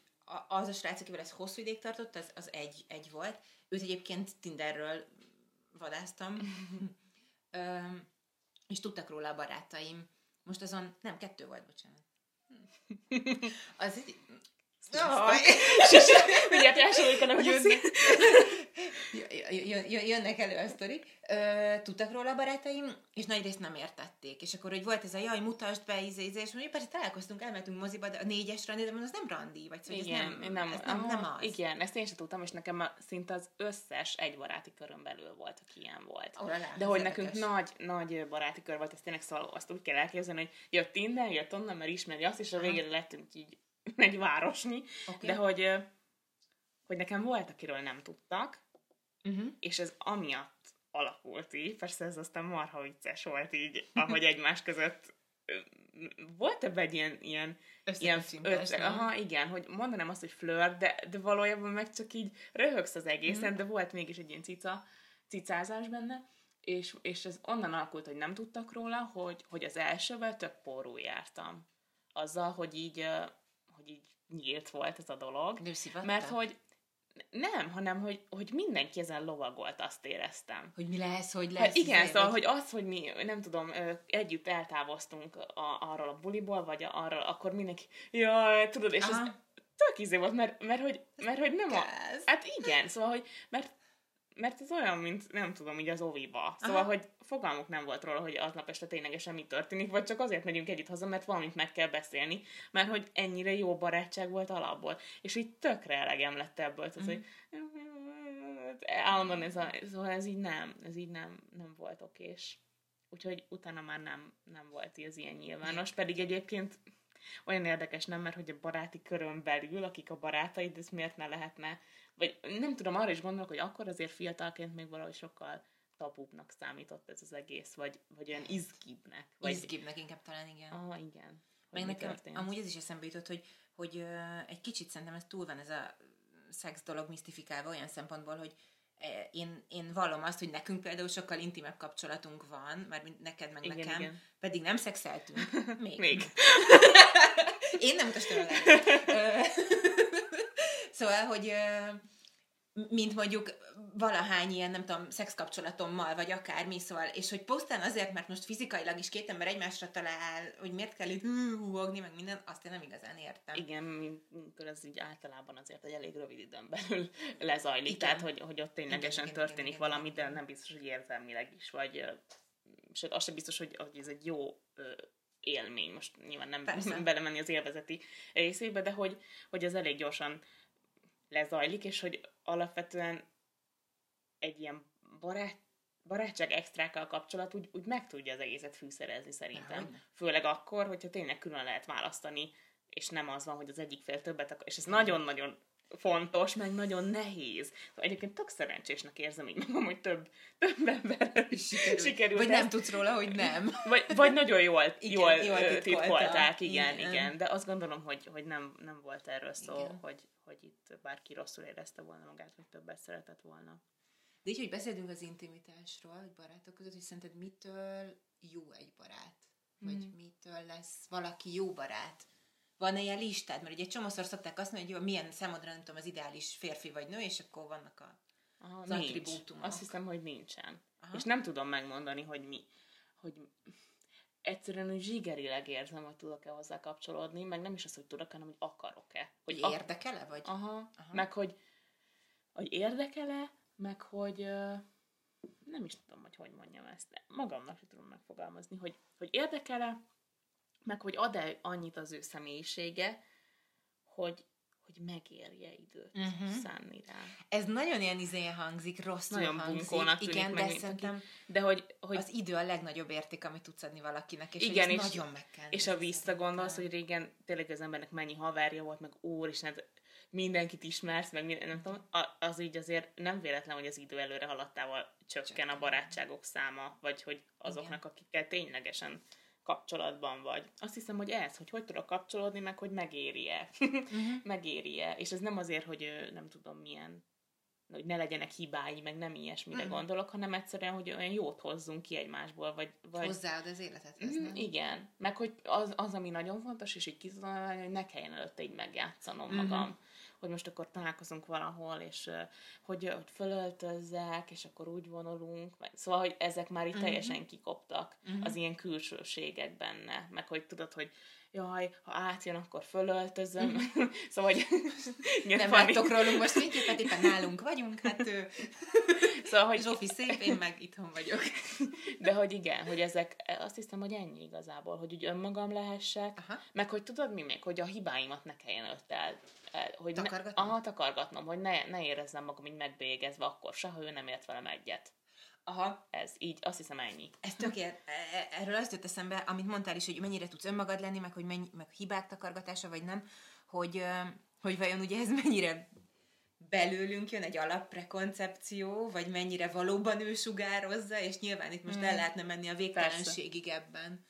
az a srác, akivel ez hosszú ideig tartott, az, az egy, egy volt. Őt egyébként Tinderről vadáztam. és tudtak róla a barátaim. Most azon, nem, kettő volt, bocsánat. Az Jaj! Mindjárt rásolítanak, hogy jönnek elő a sztorik. Tudtak róla a barátaim, és nagy részt nem értették. És akkor, hogy volt ez a jaj, mutasd be, íze, íze, és mondjuk persze találkoztunk, elmentünk moziba, de a négyes randi, de az nem randi, vagy szóval igen, ez nem, nem, ez nem, nem az. Igen, ezt én sem tudtam, és nekem a, szinte az összes egy baráti körön belül volt, aki ilyen volt. Oh, lá, de hogy nekünk nagy, nagy baráti kör volt, ezt tényleg szóval azt úgy kell elképzelni, hogy jött innen, jött onnan, mert ismeri azt, és a végére lettünk így egy városnyi, okay. de hogy, hogy nekem volt, akiről nem tudtak, uh-huh. és ez amiatt alakult így, persze ez aztán marha vicces volt így, ahogy egymás között volt ebben egy ilyen, ilyen, ilyen össze, aha, igen, hogy mondanám azt, hogy flör, de, de valójában meg csak így röhögsz az egészen, mm. de volt mégis egy ilyen cica, cicázás benne, és, és ez onnan alakult, hogy nem tudtak róla, hogy, hogy az elsővel tök porul jártam. Azzal, hogy így, hogy így nyílt volt ez a dolog. Mert hogy nem, hanem hogy, hogy mindenki ezen lovagolt, azt éreztem. Hogy mi lesz, hogy lesz. Hát igen, szóval, hogy az, hogy mi, nem tudom, együtt eltávoztunk a, arról a buliból, vagy arról, akkor mindenki, jaj, tudod, és Aha. ez tök izé volt, mert, mert, hogy, mert hogy nem a... Hát igen, szóval, hogy, mert mert ez olyan, mint nem tudom, így az oviba. Szóval, Aha. hogy fogalmuk nem volt róla, hogy aznap este ténylegesen mi történik, vagy csak azért megyünk együtt haza, mert valamit meg kell beszélni, mert hogy ennyire jó barátság volt alapból. És így tökre elegem lett ebből, tehát, mm. hogy állandóan ez, a, szóval ez így nem, ez így nem, nem volt okés. Úgyhogy utána már nem, nem volt az ilyen nyilvános, pedig egyébként olyan érdekes, nem, mert hogy a baráti körön belül, akik a barátaid, ez miért ne lehetne vagy nem tudom, arra is gondolok, hogy akkor azért fiatalként még valahogy sokkal tabúbbnak számított ez az egész, vagy, vagy olyan izgibnek. Vagy... Izgibnek inkább talán, igen. Ah, igen. Meg nekem történt. amúgy ez is eszembe jutott, hogy, hogy uh, egy kicsit szerintem ez túl van ez a szex dolog misztifikálva olyan szempontból, hogy én, én vallom azt, hogy nekünk például sokkal intimebb kapcsolatunk van, már neked meg igen, nekem, igen. pedig nem szexeltünk. Még. Még. én nem utastam Szóval, hogy mint mondjuk valahány ilyen, nem tudom, szexkapcsolatommal, vagy akármi, szóval, és hogy pusztán azért, mert most fizikailag is két ember egymásra talál, hogy miért kell itt húhogni, meg minden, azt én nem igazán értem. Igen, amikor ez így általában azért egy elég rövid időn belül lezajlik, igen. tehát hogy, hogy ott ténylegesen igen, történik igen, valami, igen. de nem biztos, hogy érzelmileg is, vagy sőt, az sem biztos, hogy, hogy ez egy jó élmény, most nyilván nem Persze. belemenni az élvezeti részébe, de hogy, hogy ez elég gyorsan lezajlik, és hogy alapvetően egy ilyen barát, barátság extrákkal kapcsolat úgy, úgy meg tudja az egészet fűszerezni szerintem. Aha. Főleg akkor, hogyha tényleg külön lehet választani, és nem az van, hogy az egyik fél többet akar, és ez nagyon-nagyon fontos, meg nagyon nehéz. Szóval egyébként tök szerencsésnek érzem így magam, hogy több, több emberrel is sikerült. sikerült vagy ezt. nem tudsz róla, hogy nem. Vagy, vagy nagyon jól, igen, jól, jól titkolták, igen, igen, igen, de azt gondolom, hogy, hogy nem, nem volt erről szó, igen. hogy, hogy itt bárki rosszul érezte volna magát, vagy többet szeretett volna. De így, hogy beszélünk az intimitásról, hogy barátok között, hogy szerinted mitől jó egy barát? Vagy mm. mitől lesz valaki jó barát? van-e ilyen listád? Mert ugye egy csomószor szokták azt mondani, hogy jó, milyen számodra nem tudom, az ideális férfi vagy nő, és akkor vannak a, Aha, az nincs. attribútumok. Azt hiszem, hogy nincsen. Aha. És nem tudom megmondani, hogy mi. Hogy egyszerűen hogy zsigerileg érzem, hogy tudok-e hozzá kapcsolódni, meg nem is az, hogy tudok, hanem hogy akarok-e. Hogy érdekele, vagy? Aha, Aha. meg hogy, hogy érdekele, meg hogy nem is tudom, hogy hogy mondjam ezt, de magamnak sem tudom megfogalmazni, hogy, hogy érdekele, meg hogy ad-e annyit az ő személyisége, hogy, hogy megérje időt uh-huh. szánni rá. Ez nagyon ilyen izén hangzik, rosszul nagyon hangzik. Nagyon Igen, de szerintem de hogy, hogy az idő a legnagyobb érték, amit tudsz adni valakinek, és igen, és, nagyon meg kell. És ha visszagondolsz, hogy régen tényleg az embernek mennyi haverja volt, meg úristen, hát mindenkit ismersz, meg minden, nem tudom, az így azért nem véletlen, hogy az idő előre haladtával csökken a barátságok száma, vagy hogy azoknak, igen. akikkel ténylegesen kapcsolatban vagy. Azt hiszem, hogy ez, hogy hogy tudok kapcsolódni, meg hogy megéri-e. uh-huh. megéri-e. És ez nem azért, hogy nem tudom milyen, hogy ne legyenek hibái, meg nem ilyesmire uh-huh. gondolok, hanem egyszerűen, hogy olyan jót hozzunk ki egymásból. Vagy, vagy... Hozzáad az életet. Uh-huh. Igen. Meg hogy az, az, ami nagyon fontos, és így kizolálni, hogy ne kelljen előtte így megjátszanom uh-huh. magam hogy most akkor találkozunk valahol, és hogy, hogy fölöltözzek, és akkor úgy vonulunk. Szóval, hogy ezek már itt uh-huh. teljesen kikoptak, uh-huh. az ilyen külsőségek benne. Meg hogy tudod, hogy jaj, ha átjön, akkor fölöltözöm. Uh-huh. szóval, hogy... Nem láttok rólunk most fényképet, éppen nálunk vagyunk, hát ő... Szóval, hogy... Zsófi szép, én meg itthon vagyok. De hogy igen, hogy ezek, azt hiszem, hogy ennyi igazából, hogy úgy önmagam lehessek, Aha. meg hogy tudod mi még, hogy a hibáimat ne kelljen előtt el hogy takargatnom? Ne, aha, takargatnom, hogy ne, ne érezzem magam így megbélyegezve akkor se, ha ő nem ért velem egyet. Aha. Ez így, azt hiszem ennyi. Ez tökélet. E, erről azt jött eszembe, amit mondtál is, hogy mennyire tudsz önmagad lenni, meg hogy mennyi, meg hibák takargatása, vagy nem, hogy, hogy vajon ugye ez mennyire belőlünk jön egy alapprekoncepció, vagy mennyire valóban ő sugározza, és nyilván itt most mm. el lehetne menni a végtelenségig Persze. ebben.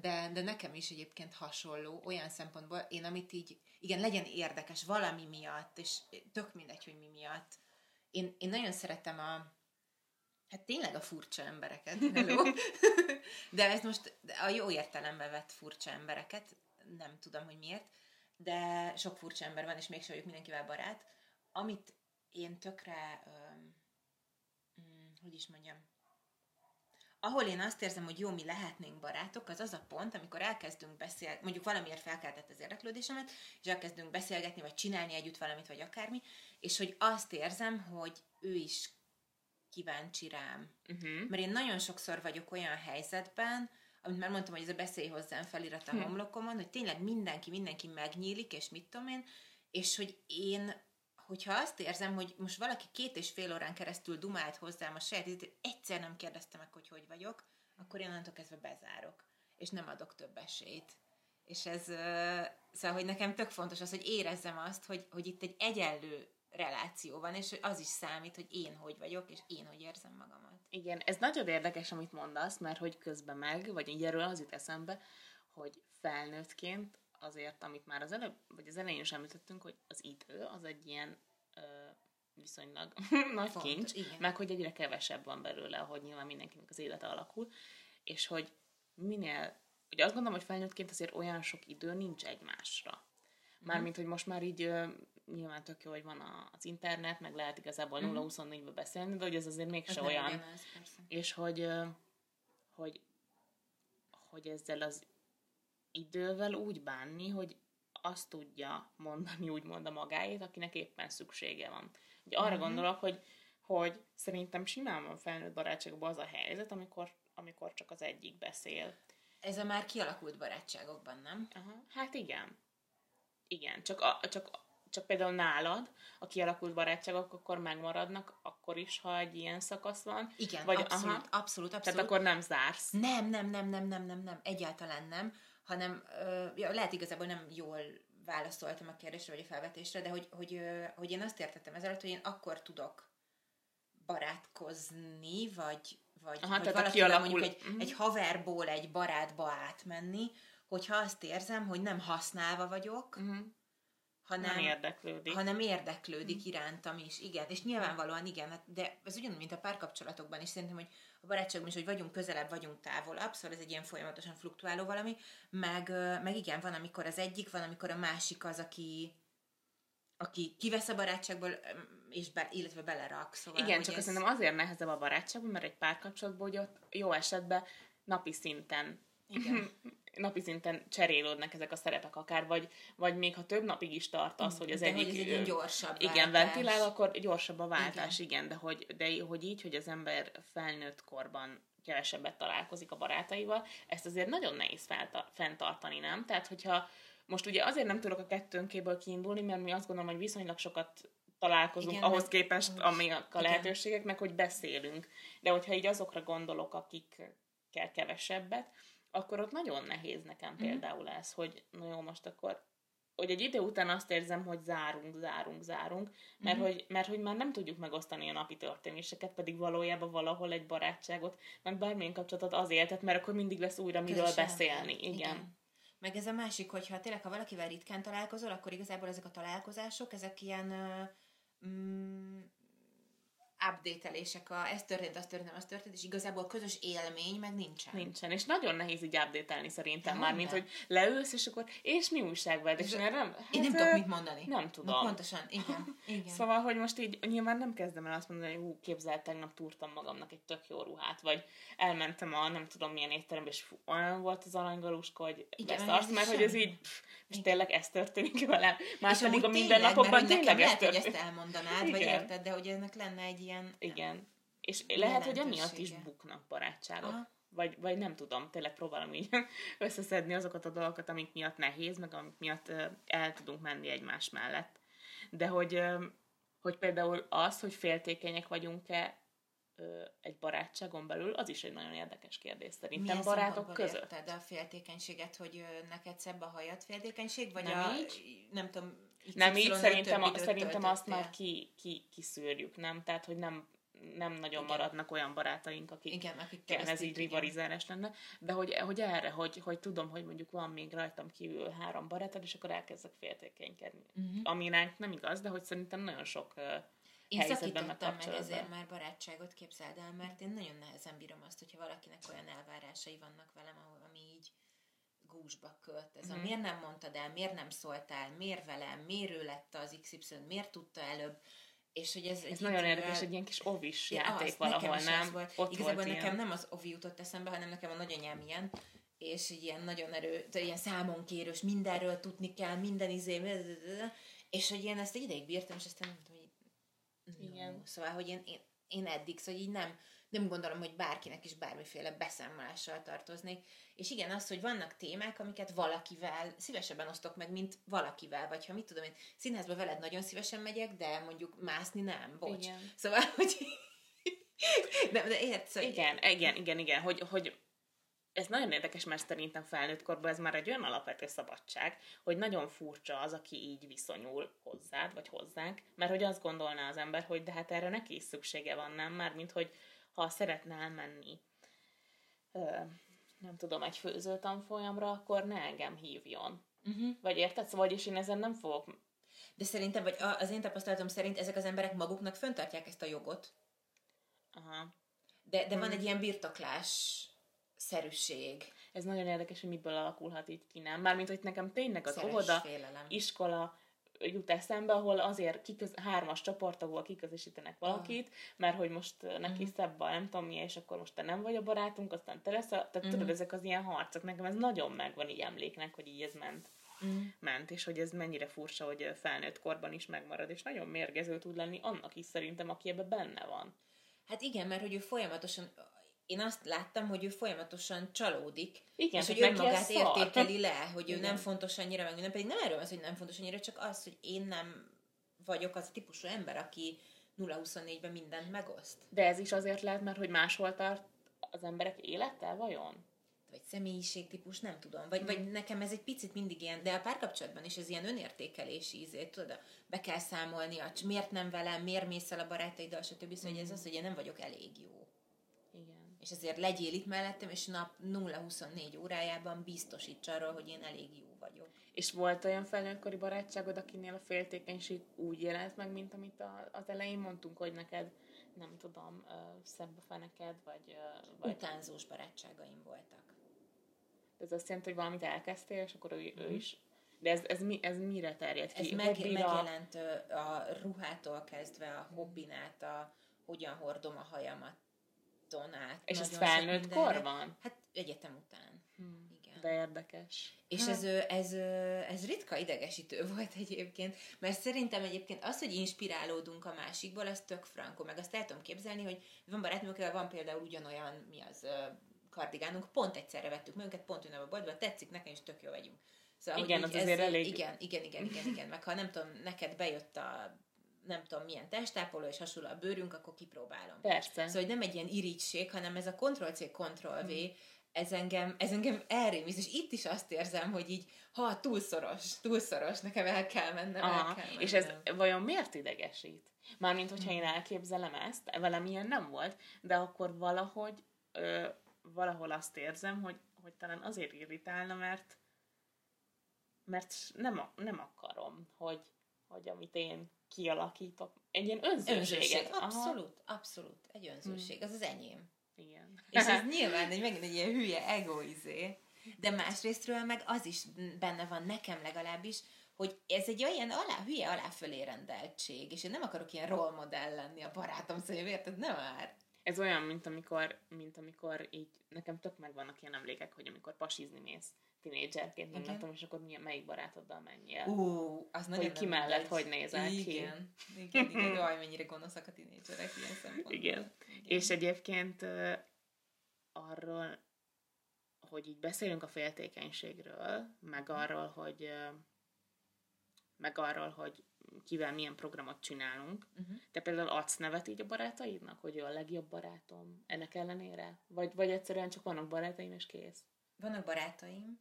De, de nekem is egyébként hasonló, olyan szempontból, én amit így, igen, legyen érdekes valami miatt, és tök mindegy, hogy mi miatt. Én, én nagyon szeretem a, hát tényleg a furcsa embereket, hello. de ez most a jó értelemben vett furcsa embereket, nem tudom, hogy miért, de sok furcsa ember van, és mégsem vagyok mindenkivel barát. Amit én tökre, um, hogy is mondjam, ahol én azt érzem, hogy jó, mi lehetnénk barátok, az az a pont, amikor elkezdünk beszélni, mondjuk valamiért felkeltett az érdeklődésemet, és elkezdünk beszélgetni, vagy csinálni együtt valamit, vagy akármi, és hogy azt érzem, hogy ő is kíváncsi rám. Uh-huh. Mert én nagyon sokszor vagyok olyan helyzetben, amit már mondtam, hogy ez a beszélj hozzám felirat a hm. homlokomon, hogy tényleg mindenki, mindenki megnyílik, és mit tudom én, és hogy én, hogyha azt érzem, hogy most valaki két és fél órán keresztül dumált hozzám a saját hogy egyszer nem kérdezte meg, hogy hogy vagyok, akkor én onnantól kezdve bezárok, és nem adok több esélyt. És ez, szóval, hogy nekem tök fontos az, hogy érezzem azt, hogy, hogy itt egy egyenlő reláció van, és az is számít, hogy én hogy vagyok, és én hogy érzem magamat. Igen, ez nagyon érdekes, amit mondasz, mert hogy közben meg, vagy így erről az jut eszembe, hogy felnőttként azért, amit már az előbb, vagy az elején is említettünk, hogy az idő az egy ilyen ö, viszonylag nagy Font, kincs, igen. meg hogy egyre kevesebb van belőle, ahogy nyilván mindenkinek az élete alakul, és hogy minél, ugye azt gondolom, hogy felnőttként azért olyan sok idő nincs egymásra. Mármint, hogy most már így nyilván tök jó, hogy van az internet, meg lehet igazából mm-hmm. 0-24-ből beszélni, de hogy ez azért mégse olyan. És hogy, hogy, hogy ezzel az idővel úgy bánni, hogy azt tudja mondani úgymond a magáét, akinek éppen szüksége van. Ugye arra mm-hmm. gondolok, hogy, hogy szerintem simán van felnőtt barátságban az a helyzet, amikor, amikor csak az egyik beszél. Ez a már kialakult barátságokban, nem? Aha, hát igen. Igen, csak, a, csak csak például nálad a kialakult barátságok akkor megmaradnak, akkor is, ha egy ilyen szakasz van. Igen, Vagy, abszolút, aha, abszolút, abszolút. Tehát akkor nem zársz. Nem, nem, nem, nem, nem, nem, nem, egyáltalán nem, hanem ö, lehet igazából nem jól válaszoltam a kérdésre vagy a felvetésre, de hogy, hogy, ö, hogy én azt értettem ezzel, hogy én akkor tudok barátkozni, vagy, vagy, Aha, vagy valakivel mondjuk egy, uh-huh. egy haverból egy barátba átmenni, hogyha azt érzem, hogy nem használva vagyok, uh-huh hanem nem érdeklődik. Hanem érdeklődik irántam is, igen. És nyilvánvalóan igen, hát de ez ugyanúgy, mint a párkapcsolatokban is, szerintem, hogy a barátságban is, hogy vagyunk közelebb, vagyunk távolabb, szóval ez egy ilyen folyamatosan fluktuáló valami, meg, meg igen, van, amikor az egyik, van, amikor a másik az, aki, aki kivesz a barátságból, és be, illetve belerak. Szóval, igen, csak ez... szerintem azért nehezebb a barátságban, mert egy párkapcsolatban, hogy ott jó esetben napi szinten igen. napi szinten cserélődnek ezek a szerepek akár, vagy, vagy még ha több napig is tart az, hogy az de egyik... Hogy ez egy gyorsabb Igen, váltás. ventilál, akkor gyorsabb a váltás, igen, igen de, hogy, de hogy így, hogy az ember felnőtt korban kevesebbet találkozik a barátaival, ezt azért nagyon nehéz felta- fenntartani, nem? Tehát, hogyha most ugye azért nem tudok a kettőnkéből kiindulni, mert mi azt gondolom, hogy viszonylag sokat találkozunk Igen, ahhoz képest, amik a lehetőségek, meg hogy beszélünk. De hogyha így azokra gondolok, akikkel kevesebbet, akkor ott nagyon nehéz nekem mm. például ez, hogy na jó, most akkor hogy egy idő után azt érzem, hogy zárunk, zárunk, zárunk, mert, mm. hogy, mert hogy már nem tudjuk megosztani a napi történéseket, pedig valójában valahol egy barátságot, meg bármilyen kapcsolatot az éltet, mert akkor mindig lesz újra miről Közösen beszélni. Igen. igen. Meg ez a másik, hogyha tényleg, ha valakivel ritkán találkozol, akkor igazából ezek a találkozások, ezek ilyen mm, update-elések, a ez történt, az történt, az történt, és igazából közös élmény meg nincsen. Nincsen, és nagyon nehéz így update szerintem ja, már, mint hogy leülsz, és akkor, és mi újság veled, és nem... Hát, én nem tudok mit mondani. Nem tudom. Na, pontosan, igen, igen. Szóval, hogy most így nyilván nem kezdem el azt mondani, hogy hú, képzelt, tegnap túrtam magamnak egy tök jó ruhát, vagy elmentem a nem tudom milyen étterembe, és fú, olyan volt az aranygaluska, hogy igen, azt, mert hogy ez így, pff, és tényleg ez történik velem. Már pedig a mindennapokban tényleg ez történik. hogy ezt elmondanád, igen. vagy érted, de hogy ennek lenne egy ilyen... Igen. És lehet, hogy emiatt is buknak barátságok. Aha. Vagy, vagy nem tudom, tényleg próbálom így összeszedni azokat a dolgokat, amik miatt nehéz, meg amik miatt el tudunk menni egymás mellett. De hogy, hogy például az, hogy féltékenyek vagyunk-e egy barátságon belül, az is egy nagyon érdekes kérdés szerintem Milyen barátok között. de a féltékenységet, hogy neked szebb a hajat féltékenység, vagy nem a, így? nem tudom, Nem, így szerintem, a, szerintem azt már ki, ki, kiszűrjük, nem? Tehát, hogy nem, nem nagyon igen. maradnak olyan barátaink, akik, igen, akik ez így rivalizálás lenne, de hogy, hogy erre, hogy, hogy tudom, hogy mondjuk van még rajtam kívül három barátod, és akkor elkezdek féltékenykedni. Uh-huh. Ami nem igaz, de hogy szerintem nagyon sok én szakítottam meg ezért már barátságot, képzeld el, mert én nagyon nehezen bírom azt, hogyha valakinek olyan elvárásai vannak velem, ahol, ami így gúzsba költ. Ez mm. a mhm. miért nem mondtad el, miért nem szóltál, miért velem, miért ő lett az XY, miért tudta előbb, és hogy ez, ez nagyon érdekes, egy ilyen kis ovis ja, játék az, valahol, nem? Volt. Ott Igazából volt nekem ilyen. nem az ovi jutott eszembe, hanem nekem a nagyanyám ilyen, és ilyen nagyon erő, ilyen számonkérős, mindenről tudni kell, minden izé, és hogy én ezt egy ideig bírtam, és aztán mondtam, igen. Szóval, hogy én, én, én eddig, szóval így nem, nem gondolom, hogy bárkinek is bármiféle beszámolással tartoznék. És igen, az, hogy vannak témák, amiket valakivel szívesebben osztok meg, mint valakivel, vagy ha mit tudom én, színházba veled nagyon szívesen megyek, de mondjuk mászni nem, bocs. Igen. Szóval, hogy... de, de értsz? Szóval... Igen, igen, igen, igen, hogy, hogy ez nagyon érdekes, mert szerintem felnőtt korban ez már egy olyan alapvető szabadság, hogy nagyon furcsa az, aki így viszonyul hozzád, vagy hozzánk, mert hogy azt gondolná az ember, hogy de hát erre neki is szüksége van, nem? Már mint hogy ha szeretne elmenni ö, nem tudom, egy főző tanfolyamra, akkor ne engem hívjon. Uh-huh. Vagy érted? Szóval, vagyis én ezen nem fogok... De szerintem, vagy az én tapasztalatom szerint ezek az emberek maguknak föntartják ezt a jogot. Aha. De, de van hmm. egy ilyen birtoklás szerűség. Ez nagyon érdekes, hogy miből alakulhat így ki, nem? Mármint, hogy nekem tényleg az óvoda, iskola jut eszembe, ahol azért kiköz, hármas csoport, ahol kiközösítenek valakit, ah. mert hogy most neki uh-huh. szebb a nem tudom mi, és akkor most te nem vagy a barátunk, aztán te lesz a... Tehát uh-huh. tudod, ezek az ilyen harcok, nekem ez nagyon megvan így emléknek, hogy így ez ment. Uh-huh. ment, és hogy ez mennyire furcsa, hogy felnőtt korban is megmarad, és nagyon mérgező tud lenni annak is szerintem, aki ebben benne van. Hát igen, mert hogy ő folyamatosan én azt láttam, hogy ő folyamatosan csalódik, Igen, és hogy önmagát értékeli le, hogy Igen. ő nem fontos annyira, meg nem pedig nem erről az, hogy nem fontos annyira, csak az, hogy én nem vagyok az a típusú ember, aki 0-24-ben mindent megoszt. De ez is azért lehet, mert hogy máshol tart az emberek élete, vajon? Vagy személyiségtípus, nem tudom. Vagy, hmm. vagy nekem ez egy picit mindig ilyen, de a párkapcsolatban is ez ilyen önértékelési ízé, tudod, be kell számolni, a, miért nem velem, miért mész el a barátaiddal, stb. Szóval hmm. ez az, hogy én nem vagyok elég jó és ezért legyél itt mellettem, és nap 0-24 órájában biztosíts arról, hogy én elég jó vagyok. És volt olyan felnőttkori barátságod, akinél a féltékenység úgy jelent meg, mint amit a, az elején mondtunk, hogy neked, nem tudom, szebb a feneked, vagy, vagy... Utánzós barátságaim voltak. Ez azt jelenti, hogy valamit elkezdtél, és akkor ő, mm. ő mhm. is de ez, ez, mi, ez mire terjed ki? Ez meg, megjelent a ruhától kezdve, a hobbinát, a hogyan hordom a hajamat, át. És ez felnőtt kor van? Hát egyetem után. Hmm. Igen. De érdekes. És ez, ez, ez ritka idegesítő volt egyébként, mert szerintem egyébként az, hogy inspirálódunk a másikból, az tök frankó, meg azt el tudom képzelni, hogy van barátunk, akivel van például ugyanolyan, mi az, kardigánunk, pont egyszerre vettük meg őket, pont olyan a boltban, tetszik nekem, és tök jó vegyünk. Szóval, igen, az ez, azért elég... Igen, igen, igen, igen, igen, meg ha nem tudom, neked bejött a nem tudom milyen testápoló és hasonló a bőrünk, akkor kipróbálom. Persze. Szóval, hogy nem egy ilyen irigység, hanem ez a Ctrl-C, Ctrl-V, mm. ez engem, ez engem elrémiz, és itt is azt érzem, hogy így, ha túlszoros, túlszoros, nekem el kell mennem, Aha, el kell mennem. És ez vajon miért idegesít? Mármint, hogyha én elképzelem ezt, velem ilyen nem volt, de akkor valahogy ö, valahol azt érzem, hogy, hogy talán azért irritálna, mert mert nem, nem akarom, hogy, hogy amit én kialakítok. Egy ilyen önzőséget. Önzőség, abszolút, Aha. abszolút. Egy önzőség, hmm. az az enyém. Igen. És ez nyilván egy, megint egy ilyen hülye egoizé. De másrésztről meg az is benne van nekem legalábbis, hogy ez egy olyan alá, hülye aláfölé rendeltség, és én nem akarok ilyen role modell lenni a barátom szóval érted? Nem már. Ez olyan, mint amikor, mint amikor így, nekem tök megvannak ilyen emlékek, hogy amikor pasizni mész, tinédzserként nem látom, és akkor milyen, melyik barátoddal menjél. Ú, az nagyon Hogy ki mellett, hogy nézel igen, ki. Igen, igen, igen. Jaj, mennyire gonoszak a tinédzserek ilyen szempontból. Igen. igen. És egyébként uh, arról, hogy így beszélünk a féltékenységről, meg arról, hogy uh, meg arról, hogy kivel milyen programot csinálunk. Uh-huh. Te például adsz nevet így a barátaidnak, hogy ő a legjobb barátom ennek ellenére? Vagy, vagy egyszerűen csak vannak barátaim, és kész? Vannak barátaim,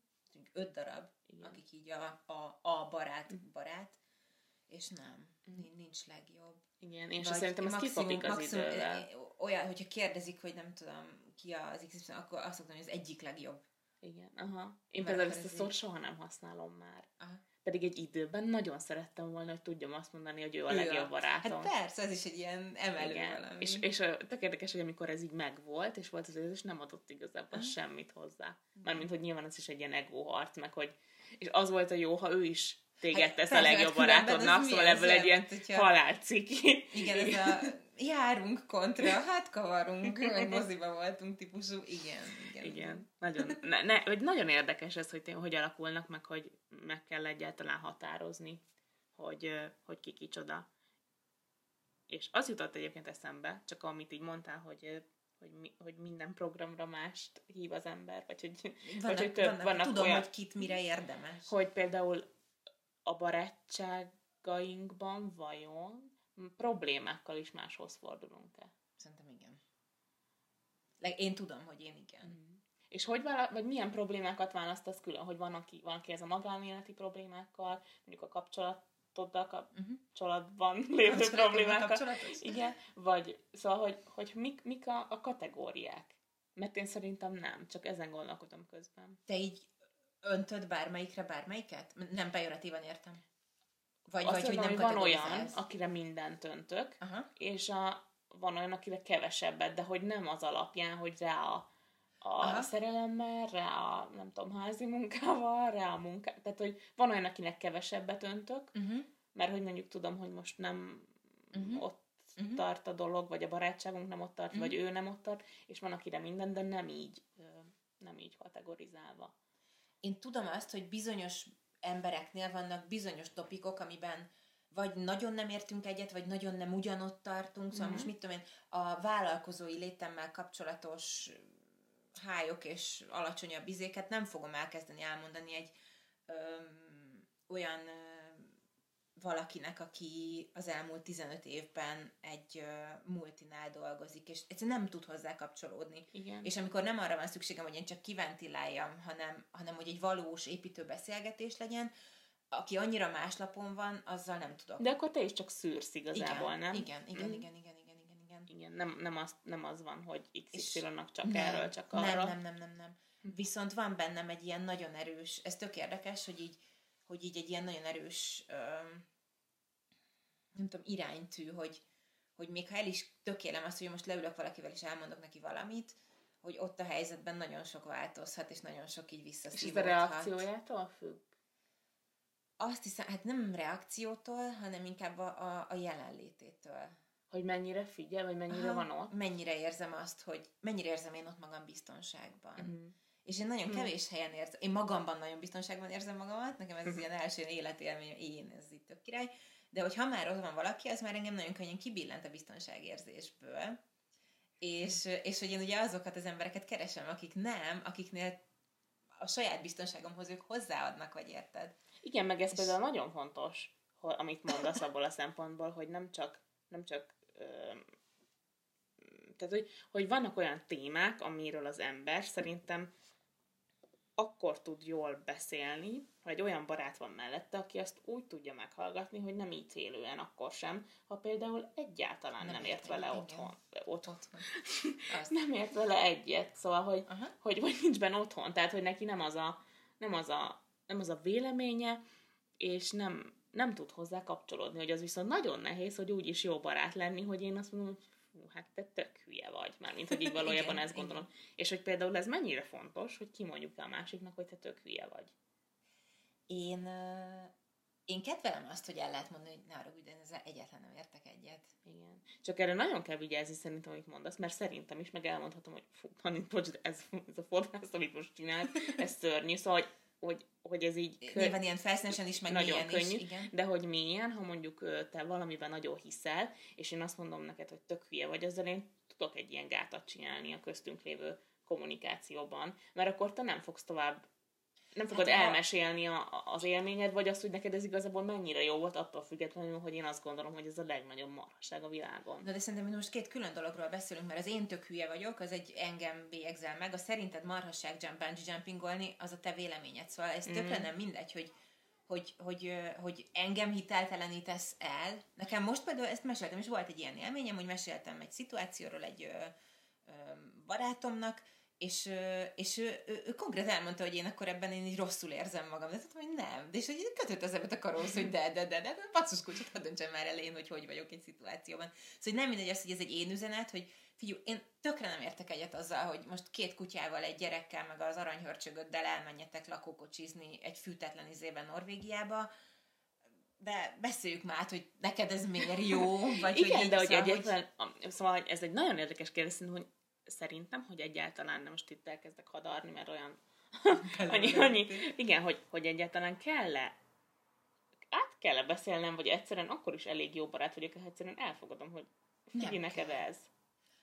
öt darab, Igen. akik így a, a, a barát uh-huh. barát, és nem, mm. nincs legjobb. Igen, én szerintem ez kikopik az maximum, idővel. Olyan, hogyha kérdezik, hogy nem tudom, ki az XY, akkor azt mondom, hogy az egyik legjobb. Igen, aha. Én például ezt a szót soha nem használom már. Aha. Pedig egy időben nagyon szerettem volna, hogy tudjam azt mondani, hogy ő a legjobb barátom. Hát persze, ez is egy ilyen emelő Igen. valami. És, és tök érdekes, hogy amikor ez így megvolt, és volt az és nem adott igazából uh-huh. semmit hozzá. Mármint, hogy nyilván ez is egy ilyen ego harc, meg hogy és az volt a jó, ha ő is téged hát, tesz a legjobb barátodnak, szóval ebből egy ilyen hogyha... halálciki. Igen, ez a járunk kontra, hát kavarunk, meg moziba voltunk típusú, igen. Igen, igen. nagyon, ne, ne, vagy nagyon érdekes ez, hogy, hogy alakulnak, meg hogy meg kell egyáltalán határozni, hogy, hogy ki kicsoda. És az jutott egyébként eszembe, csak amit így mondtál, hogy hogy, mi, hogy minden programra mást hív az ember, vagy hogy, vannak, vagy, hogy több, vannak, vannak tudom, olyan, hogy kit mire érdemes. Hogy például a barátságainkban vajon problémákkal is máshoz fordulunk-e? Szerintem igen. Én tudom, hogy én igen. Mm. És hogy vála- vagy milyen problémákat választasz külön? Hogy van, aki, van, aki ez a magánéleti problémákkal, mondjuk a kapcsolatoddal kapcsolatban mm-hmm. lévő problémákkal. Igen, vagy szóval, hogy, hogy mik, mik a, a kategóriák? Mert én szerintem nem, csak ezen gondolkodom közben. Te így öntöd bármelyikre bármelyiket? Nem pejoratívan értem. Vagy, Azt vagy hogy nem van olyan, akire mindent öntök, Aha. és a, van olyan, akire kevesebbet, de hogy nem az alapján, hogy rá a, a szerelemmel, rá a, nem tudom, házi munkával, rá a munká... Tehát, hogy van olyan, akinek kevesebbet öntök, uh-huh. mert hogy mondjuk tudom, hogy most nem uh-huh. ott uh-huh. tart a dolog, vagy a barátságunk nem ott tart, uh-huh. vagy ő nem ott tart, és van, akire minden, de nem így, nem így kategorizálva én tudom azt, hogy bizonyos embereknél vannak bizonyos topikok, amiben vagy nagyon nem értünk egyet, vagy nagyon nem ugyanott tartunk, szóval mm-hmm. most mit tudom én, a vállalkozói létemmel kapcsolatos hályok és alacsonyabb izéket nem fogom elkezdeni elmondani egy öm, olyan valakinek, aki az elmúlt 15 évben egy uh, multinál dolgozik, és egyszerűen nem tud hozzá kapcsolódni. Igen. És amikor nem arra van szükségem, hogy én csak kiventiláljam, hanem, hanem hogy egy valós építő beszélgetés legyen, aki annyira más lapon van, azzal nem tudok. De akkor te is csak szűrsz igazából, igen, nem? Igen, igen, mm. igen, igen, igen, igen, igen. Igen, nem, nem, az, nem az van, hogy XY-nak csak nem, erről, csak arra. Nem, nem, nem, nem, nem. Viszont van bennem egy ilyen nagyon erős, ez tök érdekes, hogy így hogy így egy ilyen nagyon erős, nem tudom, iránytű, hogy, hogy még ha el is tökélem azt, hogy most leülök valakivel és elmondok neki valamit, hogy ott a helyzetben nagyon sok változhat, és nagyon sok így visszaszívódhat. És ez a reakciójától függ? Azt hiszem, hát nem reakciótól, hanem inkább a, a, a jelenlététől. Hogy mennyire figyel, vagy mennyire Aha, van ott? Mennyire érzem azt, hogy mennyire érzem én ott magam biztonságban. Uh-huh. És én nagyon hmm. kevés helyen érzem, én magamban nagyon biztonságban érzem magamat, nekem ez az ilyen első életélmény, én, ez itt tök király, de hogy ha már ott van valaki, az már engem nagyon könnyen kibillent a biztonságérzésből. És, és hogy én ugye azokat az embereket keresem, akik nem, akiknél a saját biztonságomhoz ők hozzáadnak, vagy érted? Igen, meg ez és... például nagyon fontos, hogy, amit mondasz abból a szempontból, hogy nem csak, nem csak tehát, hogy, hogy vannak olyan témák, amiről az ember szerintem akkor tud jól beszélni, ha egy olyan barát van mellette, aki azt úgy tudja meghallgatni, hogy nem így élően akkor sem, ha például egyáltalán nem, nem ért vele igen. otthon. otthon. nem ért vele egyet, szóval, hogy, hogy, hogy nincs benne otthon, tehát, hogy neki nem az a, nem az a, nem az a véleménye, és nem, nem tud hozzá kapcsolódni, hogy az viszont nagyon nehéz, hogy úgy is jó barát lenni, hogy én azt mondom, hogy fú, hát te tök hülye vagy, már mint hogy így valójában igen, ezt gondolom. Igen. És hogy például ez mennyire fontos, hogy kimondjuk a másiknak, hogy te tök hülye vagy. Én, én kedvelem azt, hogy el lehet mondani, hogy ne arra de ezzel egyáltalán nem értek egyet. Igen. Csak erre nagyon kell vigyázni szerintem, amit mondasz, mert szerintem is meg elmondhatom, hogy fú, bocs, ez, ez a fordulás, amit most csinált, ez szörnyű, szóval hogy hogy, hogy ez így... Kö... Nyilván ilyen felszínesen is, meg nagyon könnyű, is, igen. de hogy milyen, ha mondjuk te valamiben nagyon hiszel, és én azt mondom neked, hogy tök hülye vagy, ezzel én tudok egy ilyen gátat csinálni a köztünk lévő kommunikációban, mert akkor te nem fogsz tovább nem fogod hát, elmesélni a, az élményed, vagy azt, hogy neked ez igazából mennyire jó volt, attól függetlenül, hogy én azt gondolom, hogy ez a legnagyobb marhaság a világon. De, de szerintem most két külön dologról beszélünk, mert az én tök hülye vagyok, az egy engem bélyegzel meg, a szerinted marhaság jump, bungee jumpingolni, az a te véleményed. Szóval ez tökre mm. nem mindegy, hogy hogy, hogy, hogy engem hiteltelenítesz el. Nekem most például ezt meséltem, és volt egy ilyen élményem, hogy meséltem egy szituációról egy ö, ö, barátomnak, és, és ő, ő, ő konkrét elmondta, hogy én akkor ebben én így rosszul érzem magam. De tudtam, hogy nem. De és hogy kötött az ebbet a karóhoz, hogy de, de, de, de, de pacus kulcsot, ha döntsem már elején, hogy hogy vagyok egy szituációban. Szóval nem mindegy az, hogy ez egy én üzenet, hogy figyelj, én tökre nem értek egyet azzal, hogy most két kutyával, egy gyerekkel, meg az aranyhörcsögöddel elmenjetek lakókocsizni egy fűtetlen izében Norvégiába, de beszéljük már át, hogy neked ez miért jó, vagy Igen, hogy de hogy egyébként, hogy... szóval ez egy nagyon érdekes kérdés, hogy szerintem, hogy egyáltalán nem most itt elkezdek hadarni, mert olyan annyi, annyi, igen, hogy, hogy egyáltalán kell-e át kell-e beszélnem, vagy egyszerűen akkor is elég jó barát vagyok, hogy egyszerűen elfogadom, hogy figyelj neked kell. ez.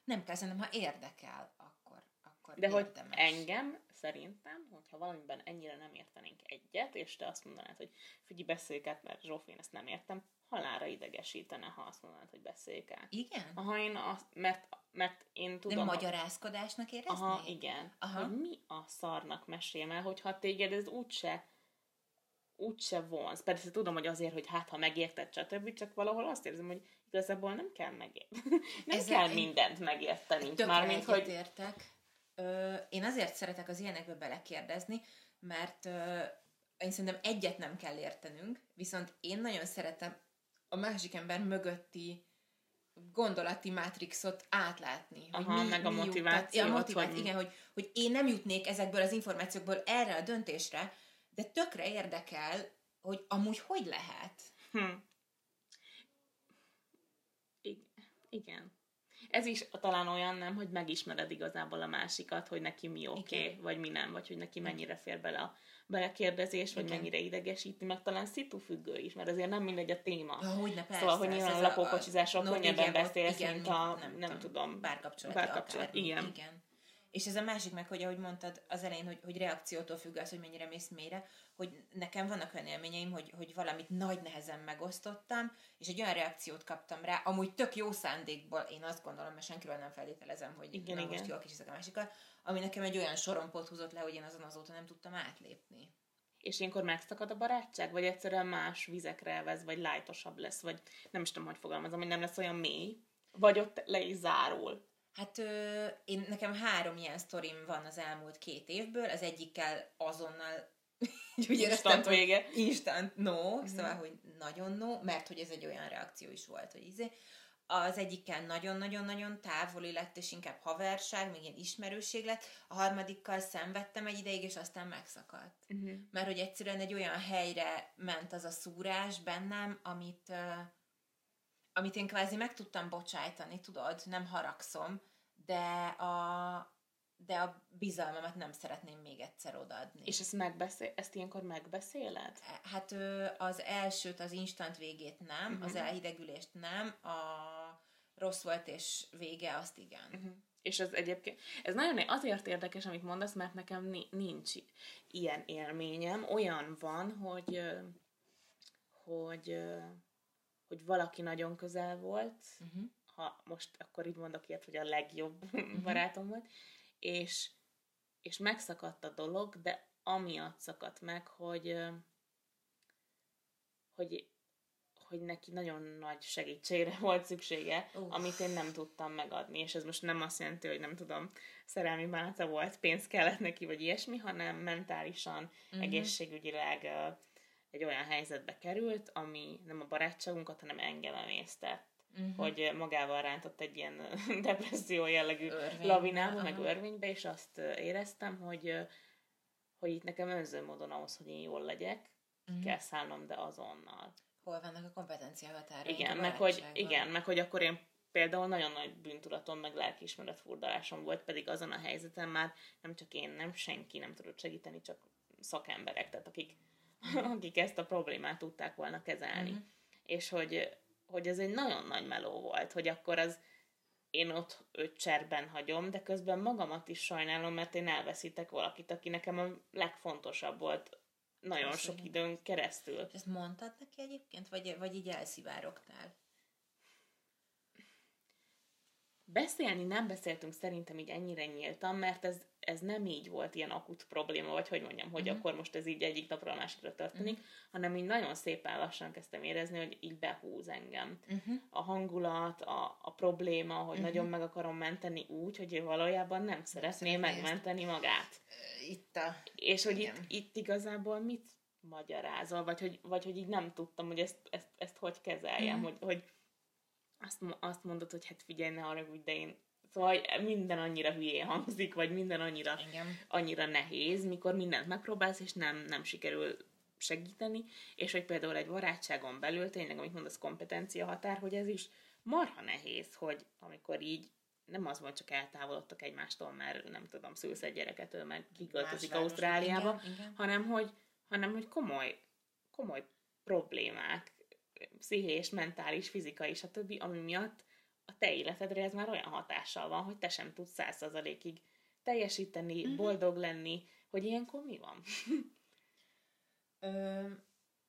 Nem kell, szerintem, ha érdekel, akkor, akkor De érdemes. hogy engem szerintem, hogyha valamiben ennyire nem értenénk egyet, és te azt mondanád, hogy figyelj, beszéljük át, mert Zsófi, én ezt nem értem, halára idegesítene, ha azt mondanád, hogy beszéljük át. Igen? Aha, én azt, mert, mert én tudom... De magyarázkodásnak éreznéd? Aha, igen. Aha. Hogy mi a szarnak mesélj el, hogyha téged ez úgyse úgyse vonz. Persze tudom, hogy azért, hogy hát, ha megérted, stb., csak valahol azt érzem, hogy igazából nem kell megérteni. nem Ezzel kell mindent megérteni. Mármint, hogy... értek. Ö, én azért szeretek az ilyenekbe belekérdezni, mert ö, én szerintem egyet nem kell értenünk, viszont én nagyon szeretem a másik ember mögötti gondolati mátrixot átlátni. Hogy Aha, mi, meg a mi motivációt. Jut, a motiváció, hogy... Igen, hogy, hogy én nem jutnék ezekből az információkból erre a döntésre, de tökre érdekel, hogy amúgy hogy lehet. Hm. Igen. Ez is talán olyan nem, hogy megismered igazából a másikat, hogy neki mi oké, okay, vagy mi nem, vagy hogy neki mennyire fér bele a belekérdezés, vagy Igen. mennyire idegesíti, meg talán függő is, mert azért nem mindegy a téma. Hogyne, persze, szóval, hogy nyilván a lakókocsizásról könnyebben beszélsz, igen, mint a, nem, nem tudom, bárkapcsolat. Bárkapcsolat, igen. igen. És ez a másik meg, hogy ahogy mondtad az elején, hogy, hogy reakciótól függ az, hogy mennyire mész mélyre, hogy nekem vannak olyan élményeim, hogy, hogy valamit nagy nehezen megosztottam, és egy olyan reakciót kaptam rá, amúgy tök jó szándékból, én azt gondolom, mert senkiről nem feltételezem, hogy igen, na, igen. most jól kis a másikat, ami nekem egy olyan sorompot húzott le, hogy én azon azóta nem tudtam átlépni. És ilyenkor megszakad a barátság, vagy egyszerűen más vizekre elvez, vagy lájtosabb lesz, vagy nem is tudom, hogy fogalmazom, hogy nem lesz olyan mély, vagy ott le is zárul. Hát ö, én, nekem három ilyen sztorim van az elmúlt két évből, az egyikkel azonnal úgy éreztem, vége. Instant no, mm-hmm. szóval, hogy nagyon no, mert hogy ez egy olyan reakció is volt, hogy izé. Az egyikkel nagyon-nagyon-nagyon távoli lett, és inkább haverság, még ilyen ismerőség lett. A harmadikkal szenvedtem egy ideig, és aztán megszakadt. Uh-huh. Mert hogy egyszerűen egy olyan helyre ment az a szúrás bennem, amit, uh, amit én kvázi meg tudtam bocsájtani, tudod, nem haragszom, de a, de a bizalmamat nem szeretném még egyszer odaadni. És ezt, megbeszél, ezt ilyenkor megbeszéled? Hát az elsőt, az instant végét nem, uh-huh. az mhm. elhidegülést nem, a rossz volt és vége, azt igen. Uh-huh. És ez egyébként, ez nagyon azért érdekes, amit mondasz, mert nekem nincs ilyen élményem. Olyan van, hogy, hogy, hogy valaki nagyon közel volt, uh-huh. ha most akkor így mondok ilyet, hogy a legjobb uh-huh. barátom volt, és, és megszakadt a dolog, de amiatt szakadt meg, hogy, hogy, hogy neki nagyon nagy segítségre volt szüksége, uh. amit én nem tudtam megadni, és ez most nem azt jelenti, hogy nem tudom, szerelmi bánata volt, pénz kellett neki, vagy ilyesmi, hanem mentálisan, uh-huh. egészségügyileg egy olyan helyzetbe került, ami nem a barátságunkat, hanem engem emésztett uh-huh. hogy magával rántott egy ilyen depresszió jellegű Örvény. lavinába, meg örvénybe, és azt éreztem, hogy, hogy itt nekem önző módon ahhoz, hogy én jól legyek, uh-huh. kell szállnom, de azonnal. Hol vannak a kompetencia határai? Igen, meg hogy, igen, meg hogy akkor én például nagyon nagy bűntudatom, meg lelkiismeret furdalásom volt, pedig azon a helyzeten már nem csak én, nem senki nem tudott segíteni, csak szakemberek, tehát akik, akik ezt a problémát tudták volna kezelni. Uh-huh. És hogy hogy ez egy nagyon nagy meló volt, hogy akkor az én ott őt cserben hagyom, de közben magamat is sajnálom, mert én elveszítek valakit, aki nekem a legfontosabb volt nagyon Köszönöm. sok időn keresztül. És ezt mondtad neki egyébként, vagy, vagy így elszivárogtál? Beszélni nem beszéltünk szerintem így ennyire nyíltan, mert ez ez nem így volt ilyen akut probléma, vagy hogy mondjam, hogy uh-huh. akkor most ez így egyik napról a másikra történik, uh-huh. hanem így nagyon szépen lassan kezdtem érezni, hogy így behúz engem. Uh-huh. A hangulat, a, a probléma, hogy uh-huh. nagyon meg akarom menteni úgy, hogy ő valójában nem szeretné nem megmenteni magát. Itt a... És hogy itt, itt igazából mit magyarázol, vagy hogy, vagy hogy így nem tudtam, hogy ezt, ezt, ezt hogy kezeljem, uh-huh. hogy, hogy azt, azt mondod, hogy hát figyelj, ne arra, de én Szóval minden annyira hülyén hangzik, vagy minden annyira, Igen. annyira nehéz, mikor mindent megpróbálsz, és nem, nem sikerül segíteni, és hogy például egy barátságon belül tényleg, amit mondasz, kompetencia határ, hogy ez is marha nehéz, hogy amikor így nem az volt, csak eltávolodtak egymástól, mert nem tudom, szülsz egy gyereket, ő meg kiköltözik Ausztráliába, igen, igen. hanem hogy, hanem hogy komoly, komoly problémák, pszichés, mentális, fizikai, stb., ami miatt a te életedre ez már olyan hatással van, hogy te sem tudsz százszerzalékig teljesíteni, uh-huh. boldog lenni, hogy ilyenkor mi van? Ö,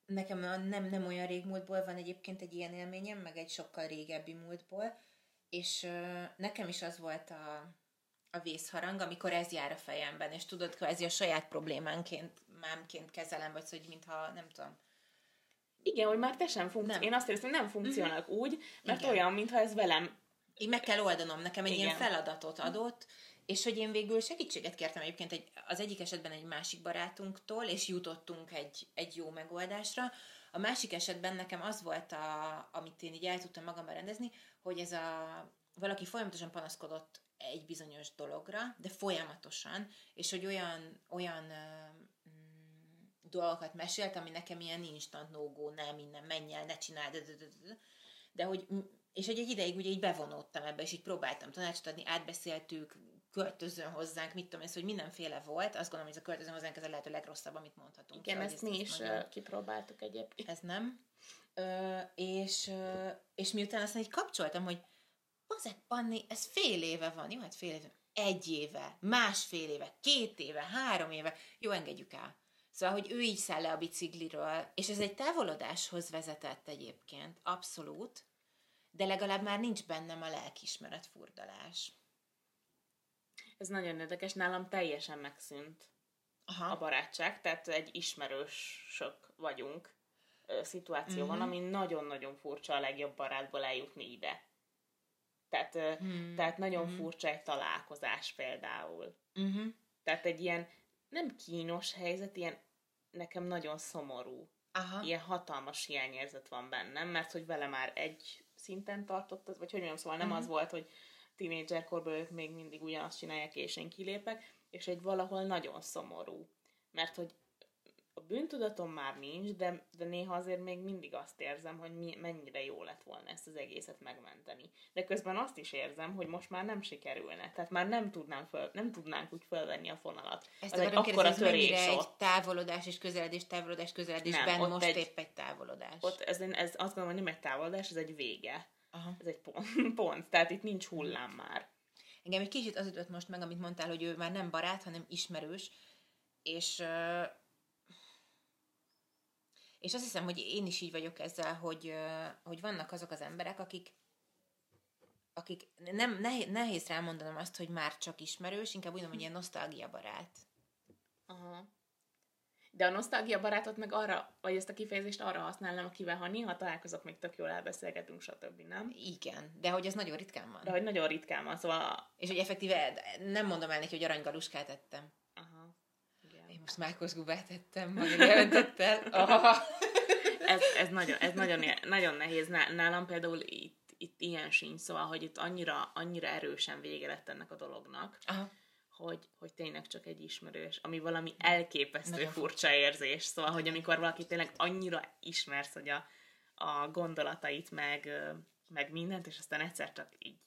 nekem nem, nem olyan rég múltból van egyébként egy ilyen élményem, meg egy sokkal régebbi múltból, és ö, nekem is az volt a, a vészharang, amikor ez jár a fejemben, és tudod, kvázi a saját problémánként, mámként kezelem, vagy hogy mintha, nem tudom, igen, hogy már te sem funkcionál. Én azt érzem, hogy nem funkcionálok uh-huh. úgy, mert Igen. olyan, mintha ez velem... Én meg kell oldanom, nekem egy Igen. ilyen feladatot adott, és hogy én végül segítséget kértem egyébként egy, az egyik esetben egy másik barátunktól, és jutottunk egy, egy jó megoldásra. A másik esetben nekem az volt, a, amit én így el tudtam magamban rendezni, hogy ez a valaki folyamatosan panaszkodott egy bizonyos dologra, de folyamatosan, és hogy olyan, olyan dolgokat mesélt, ami nekem ilyen instant no nem, innen menj el, ne csináld, de, hogy, és hogy egy ideig ugye így bevonódtam ebbe, és így próbáltam tanácsot adni, átbeszéltük, költözön hozzánk, mit tudom én, hogy mindenféle volt. Azt gondolom, hogy ez a költözön hozzánk ez a lehető legrosszabb, amit mondhatunk. Igen, szóval ezt mi is mondjam. kipróbáltuk egyébként. Ez nem. Ö, és, ö, és miután aztán így kapcsoltam, hogy Bazek, Panni, ez fél éve van, jó, hát fél éve, egy éve, másfél éve, két éve, három éve, jó, engedjük el. Szóval, hogy ő így száll le a bicikliről, és ez egy távolodáshoz vezetett egyébként, abszolút, de legalább már nincs bennem a lelkismeret furdalás. Ez nagyon érdekes, nálam teljesen megszűnt Aha. a barátság, tehát egy ismerősök vagyunk szituáció mm-hmm. van, ami nagyon-nagyon furcsa a legjobb barátból eljutni ide. Tehát, mm-hmm. tehát nagyon mm-hmm. furcsa egy találkozás például. Mm-hmm. Tehát egy ilyen nem kínos helyzet, ilyen nekem nagyon szomorú. Aha. Ilyen hatalmas hiányérzet van bennem, mert hogy vele már egy szinten tartott, vagy hogy mondjam, szóval nem uh-huh. az volt, hogy tínédzserkorban ők még mindig ugyanazt csinálják, és én kilépek, és egy valahol nagyon szomorú. Mert hogy a bűntudatom már nincs, de, de néha azért még mindig azt érzem, hogy mi, mennyire jó lett volna ezt az egészet megmenteni. De közben azt is érzem, hogy most már nem sikerülne. Tehát már nem, tudnám föl, nem tudnánk úgy fölvenni a fonalat. Ezt az egy akkora törés ott. egy távolodás és közeledés, távolodás, közeledésben nem, most egy, épp egy távolodás. Ott ez, ez azt gondolom, hogy nem egy távolodás, ez egy vége. Aha. Ez egy pont, pont. Tehát itt nincs hullám már. Engem egy kicsit az ütött most meg, amit mondtál, hogy ő már nem barát, hanem ismerős, és és azt hiszem, hogy én is így vagyok ezzel, hogy, hogy vannak azok az emberek, akik akik nem, nehéz, nehéz rámondanom azt, hogy már csak ismerős, inkább úgy mondom, hogy ilyen nosztalgia barát. Aha. De a nosztalgia barátot meg arra, vagy ezt a kifejezést arra használnám, akivel ha néha találkozok, még tök jól elbeszélgetünk, stb. nem? Igen, de hogy ez nagyon ritkán van. De hogy nagyon ritkán van, szóval... És hogy effektíve nem mondom el neki, hogy aranygaluskát ettem. Aha. Most Márkusz Gubát ettem, majd jelentettel. ez, ez, nagyon, ez nagyon, nagyon nehéz. Nálam például itt, itt ilyen sincs, szóval, hogy itt annyira, annyira erősen vége lett ennek a dolognak, Aha. Hogy, hogy tényleg csak egy ismerős, ami valami elképesztő nagyon furcsa érzés. Szóval, hogy amikor valaki tényleg annyira ismersz, hogy a, a gondolatait, meg, meg mindent, és aztán egyszer csak így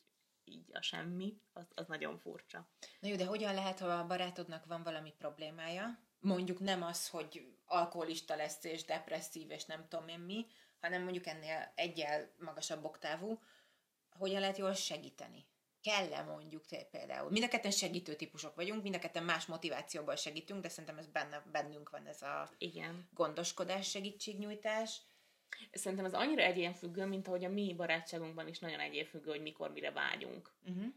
így a semmi, az, az nagyon furcsa. Na jó, de hogyan lehet, ha a barátodnak van valami problémája, mondjuk nem az, hogy alkoholista lesz és depresszív és nem tudom én mi, hanem mondjuk ennél egyel magasabb oktávú, hogyan lehet jól segíteni? Kell-e mondjuk például? Mind a ketten segítő típusok vagyunk, mind a ketten más motivációból segítünk, de szerintem ez benne, bennünk van ez a Igen. gondoskodás, segítségnyújtás. Szerintem ez annyira egyénfüggő, mint ahogy a mi barátságunkban is nagyon egyénfüggő, hogy mikor mire vágyunk. Uh-huh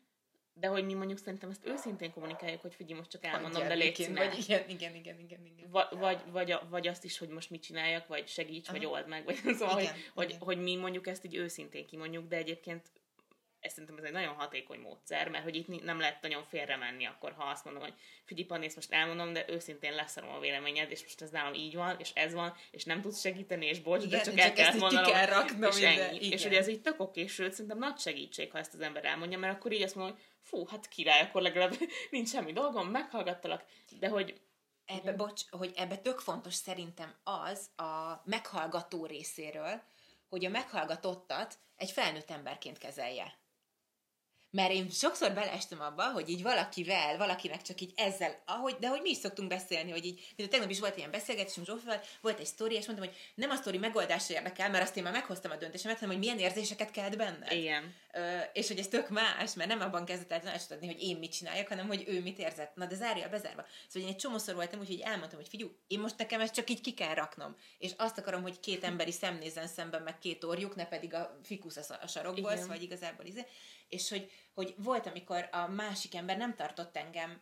de hogy mi mondjuk szerintem ezt őszintén kommunikáljuk, hogy figyelj, most csak elmondom, de légy. Vagy igen, igen, igen, igen, igen. Va- vagy, vagy, a- vagy azt is, hogy most mit csináljak, vagy segíts, vagy Aha. old meg, vagy szóval, Igen, hogy, hogy, igen. hogy mi mondjuk ezt így őszintén kimondjuk, de egyébként ez szerintem ez egy nagyon hatékony módszer, mert hogy itt nem lehet nagyon félre menni akkor, ha azt mondom, hogy figyelj, Panni, ezt most elmondom, de őszintén leszarom a véleményed, és most ez nálam így van, és ez van, és nem tudsz segíteni, és bocs, de Igen, csak csak el kell ezt mondanom, kell raknom és ide, ennyi. igen. És hogy ez így tök oké, sőt, szerintem nagy segítség, ha ezt az ember elmondja, mert akkor így azt mondom, hogy fú, hát király, akkor legalább nincs semmi dolgom, meghallgattalak, de hogy Ebbe, bocs, hogy ebbe tök fontos szerintem az a meghallgató részéről, hogy a meghallgatottat egy felnőtt emberként kezelje. Mert én sokszor beleestem abba, hogy így valakivel, valakinek csak így ezzel, ahogy, de hogy mi is szoktunk beszélni, hogy így, mint tegnap is volt ilyen beszélgetésünk Zsófival, volt egy sztori, és mondtam, hogy nem a sztori megoldása érdekel, mert azt én már meghoztam a döntésemet, hanem hogy milyen érzéseket kelt benned. igen. És hogy ez tök más, mert nem abban kezdett el tanácsot hogy én mit csináljak, hanem hogy ő mit érzett. Na, de zárja bezárva. Szóval én egy csomószor voltam, úgyhogy elmondtam, hogy figyelj, én most nekem ezt csak így ki kell raknom. És azt akarom, hogy két emberi szem nézzen szemben, meg két orjuk, ne pedig a fikusz a, sarokból, Igen. szóval igazából izé. És hogy, hogy volt, amikor a másik ember nem tartott engem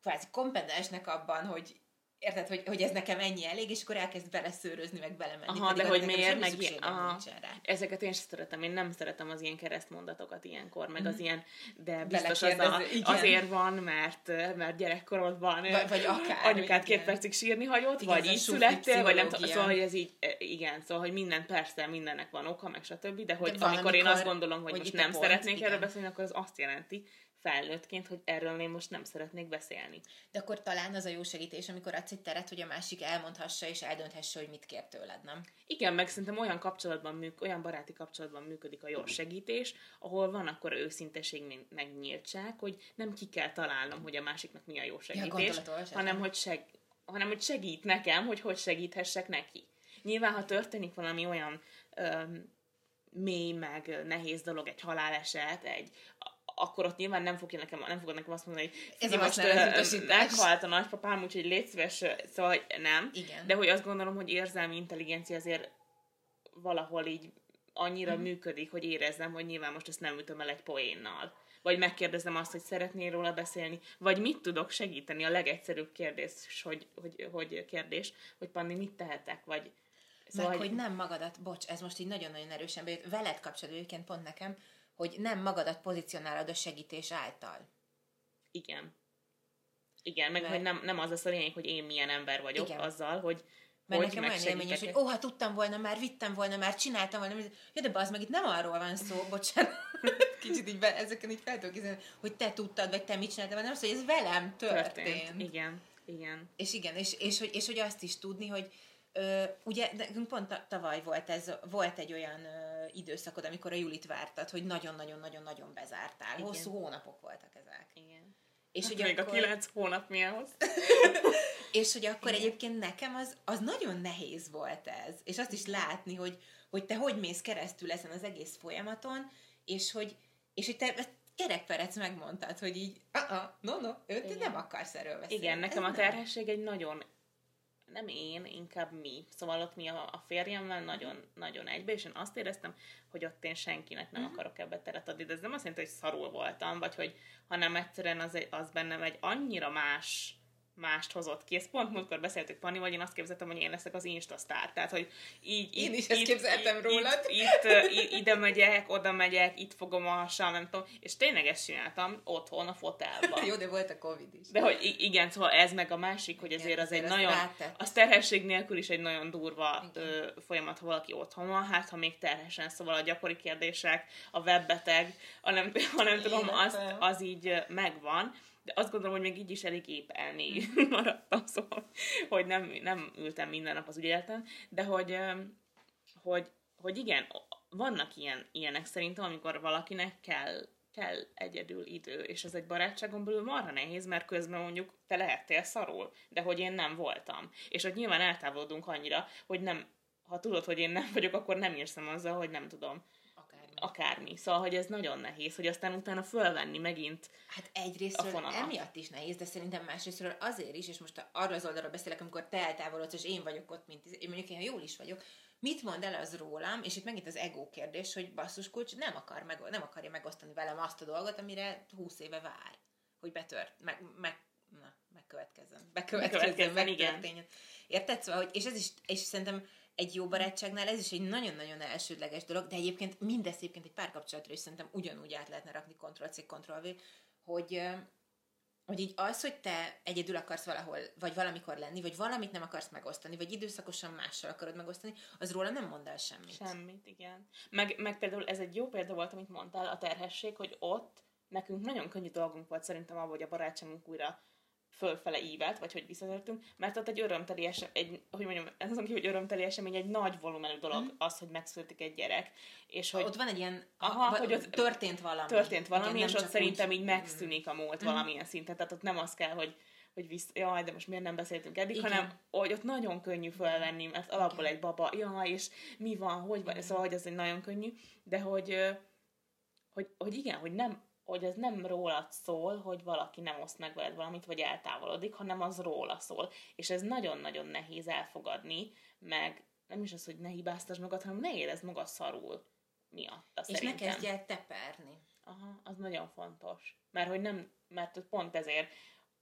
kvázi kompetensnek abban, hogy érted, hogy, hogy ez nekem ennyi elég, és akkor elkezd beleszőrözni, meg belemenni. Aha, de hogy miért, meg ilyen, aha. nincsen rá. Ezeket én sem szeretem, én nem szeretem az ilyen keresztmondatokat ilyenkor, meg az ilyen, de biztos az a, azért van, mert, mert gyerekkorodban Vagy- vagy akár, anyukát két percig sírni hagyott, Igen, vagy így születtél, vagy nem tudom, szóval, hogy ez így, e, igen, szóval, hogy minden, persze, mindennek van oka, meg stb., de hogy De amikor én azt gondolom, hogy, hogy most nem szeretnék erről beszélni, akkor az azt jelenti, felnőttként, hogy erről én most nem szeretnék beszélni. De akkor talán az a jó segítés, amikor adsz egy teret, hogy a másik elmondhassa és eldönthesse, hogy mit kér tőled, nem? Igen, meg szerintem olyan kapcsolatban, műk, olyan baráti kapcsolatban működik a jó segítés, ahol van akkor őszinteség, meg nyíltság, hogy nem ki kell találnom, hogy a másiknak mi a jó segítés, gondolatolvasás, hanem nem? hogy, seg, hanem hogy segít nekem, hogy hogy segíthessek neki. Nyilván, ha történik valami olyan öm, mély, meg nehéz dolog, egy haláleset, egy akkor ott nyilván nem fogja nekem, nem fogod nekem azt mondani, hogy Ez "Figyelj, a most utasítás." meghalt a nagypapám, úgyhogy légy szíves, szóval nem. Igen. De hogy azt gondolom, hogy érzelmi intelligencia azért valahol így annyira mm. működik, hogy érezzem, hogy nyilván most ezt nem ütöm el egy poénnal. Vagy megkérdezem azt, hogy szeretnél róla beszélni, vagy mit tudok segíteni, a legegyszerűbb kérdés, hogy, hogy, hogy kérdés, hogy Panni, mit tehetek, vagy Szóval, meg, hogy nem magadat, bocs, ez most így nagyon-nagyon erősen bejött, veled kapcsolatban egyébként pont nekem, hogy nem magadat pozícionálod a segítés által. Igen. Igen, meg Mert- hogy nem, nem az lesz a lényeg, hogy én milyen ember vagyok Igen. azzal, hogy Mert hogy nekem olyan élményes, hogy ó, ha tudtam volna már, vittem volna már, csináltam volna. Ja, de az meg itt nem arról van szó, bocsánat. Kicsit így be, ezeken így fel készülni, hogy te tudtad, vagy te mit csináltál, hanem az, hogy ez velem történt. történt. Igen, igen. És igen, és, és, hogy, és hogy azt is tudni, hogy ö, ugye nekünk pont ta- tavaly volt ez, volt egy olyan ö, időszakod, amikor a Julit vártad, hogy nagyon-nagyon-nagyon-nagyon bezártál. Igen. Hosszú hónapok voltak ezek. igen. És Hát hogy még akkor, a kilenc hónap mi ahhoz? és hogy akkor egyébként nekem az, az nagyon nehéz volt ez. És azt is látni, hogy, hogy te hogy mész keresztül ezen az egész folyamaton, és hogy, és hogy te kerekperec megmondtad, hogy így, uh-uh, no, no, ő te Igen. nem akarsz erről beszélni. Igen, nekem Ez a nem. terhesség egy nagyon, nem én, inkább mi. Szóval ott mi a, a férjemmel nagyon, nagyon egybe, és én azt éreztem, hogy ott én senkinek nem akarok ebbe teret adni. De ez nem azt jelenti, hogy szarul voltam, vagy hogy, hanem egyszerűen az, egy- az bennem egy annyira más mást hozott ki. Ezt pont múltkor beszéltük Pani, vagy én azt képzeltem, hogy én leszek az Insta sztár. Tehát, hogy így, Én itt, is ezt itt, képzeltem itt, rólad. Itt, itt, ide megyek, oda megyek, itt fogom a hasam, nem tudom. És tényleg ezt csináltam otthon a fotelban. Jó, de volt a Covid is. De hogy igen, szóval ez meg a másik, hogy Igen, azért az egy ezt nagyon, az terhesség nélkül is egy nagyon durva ö, folyamat, ha valaki otthon van, hát ha még terhesen, szóval a gyakori kérdések, a webbeteg, a nem, ha nem tudom, az, Életem. az így megvan, de azt gondolom, hogy még így is elég épp elmé maradtam, szóval, hogy nem, nem ültem minden nap az ügyeletem, de hogy, hogy, hogy igen, vannak ilyen, ilyenek szerintem, amikor valakinek kell kell egyedül idő, és ez egy barátságon belül marha nehéz, mert közben mondjuk te lehettél szarul, de hogy én nem voltam. És hogy nyilván eltávolodunk annyira, hogy nem, ha tudod, hogy én nem vagyok, akkor nem érzem azzal, hogy nem tudom, Akármi. Szóval, hogy ez nagyon nehéz, hogy aztán utána fölvenni megint. Hát fonalat. emiatt is nehéz, de szerintem másrésztről azért is, és most arra az oldalról beszélek, amikor te eltávolodsz, és én vagyok ott, mint én mondjuk én jól is vagyok, mit mond el az rólam, és itt megint az ego kérdés, hogy basszus kulcs nem, akar meg, nem akarja megosztani velem azt a dolgot, amire 20 éve vár, hogy betört, meg, meg, na, megkövetkezzen, bekövetkezzen, megtörténjen. Érted? Szóval, hogy, és ez is, és szerintem egy jó barátságnál ez is egy nagyon-nagyon elsődleges dolog, de egyébként mindez egyébként egy párkapcsolatra is szerintem ugyanúgy át lehetne rakni Ctrl-C, Ctrl-V, hogy, hogy így az, hogy te egyedül akarsz valahol, vagy valamikor lenni, vagy valamit nem akarsz megosztani, vagy időszakosan mással akarod megosztani, az róla nem mond el semmit. Semmit, igen. Meg, meg például ez egy jó példa volt, amit mondtál, a terhesség, hogy ott nekünk nagyon könnyű dolgunk volt szerintem abban, hogy a barátságunk újra fölfele ívet, vagy hogy visszatértünk, mert ott egy örömteli esemény, egy, hogy mondjam, ez azon ki, hogy örömteli esemény, egy nagy volumenű dolog mm. az, hogy megszületik egy gyerek. És hogy, ott van egy ilyen, aha, hogy ott történt valami. Történt valami, Igen, és ott szerintem úgy... így megszűnik a múlt mm. valamilyen szinten. Tehát ott nem az kell, hogy hogy visz, jaj, de most miért nem beszéltünk eddig, Igen. hanem hogy ott nagyon könnyű felvenni, mert alapból Igen. egy baba, jaj, és mi van, hogy van, szóval, hogy ez egy nagyon könnyű, de hogy, hogy, hogy igen, hogy nem, hogy ez nem rólad szól, hogy valaki nem oszt meg veled valamit, vagy eltávolodik, hanem az róla szól. És ez nagyon-nagyon nehéz elfogadni, meg nem is az, hogy ne hibáztasd magad, hanem ne érezd magad szarul miatta És szerintem. ne kezdj el teperni. Aha, az nagyon fontos. Mert hogy nem, mert pont ezért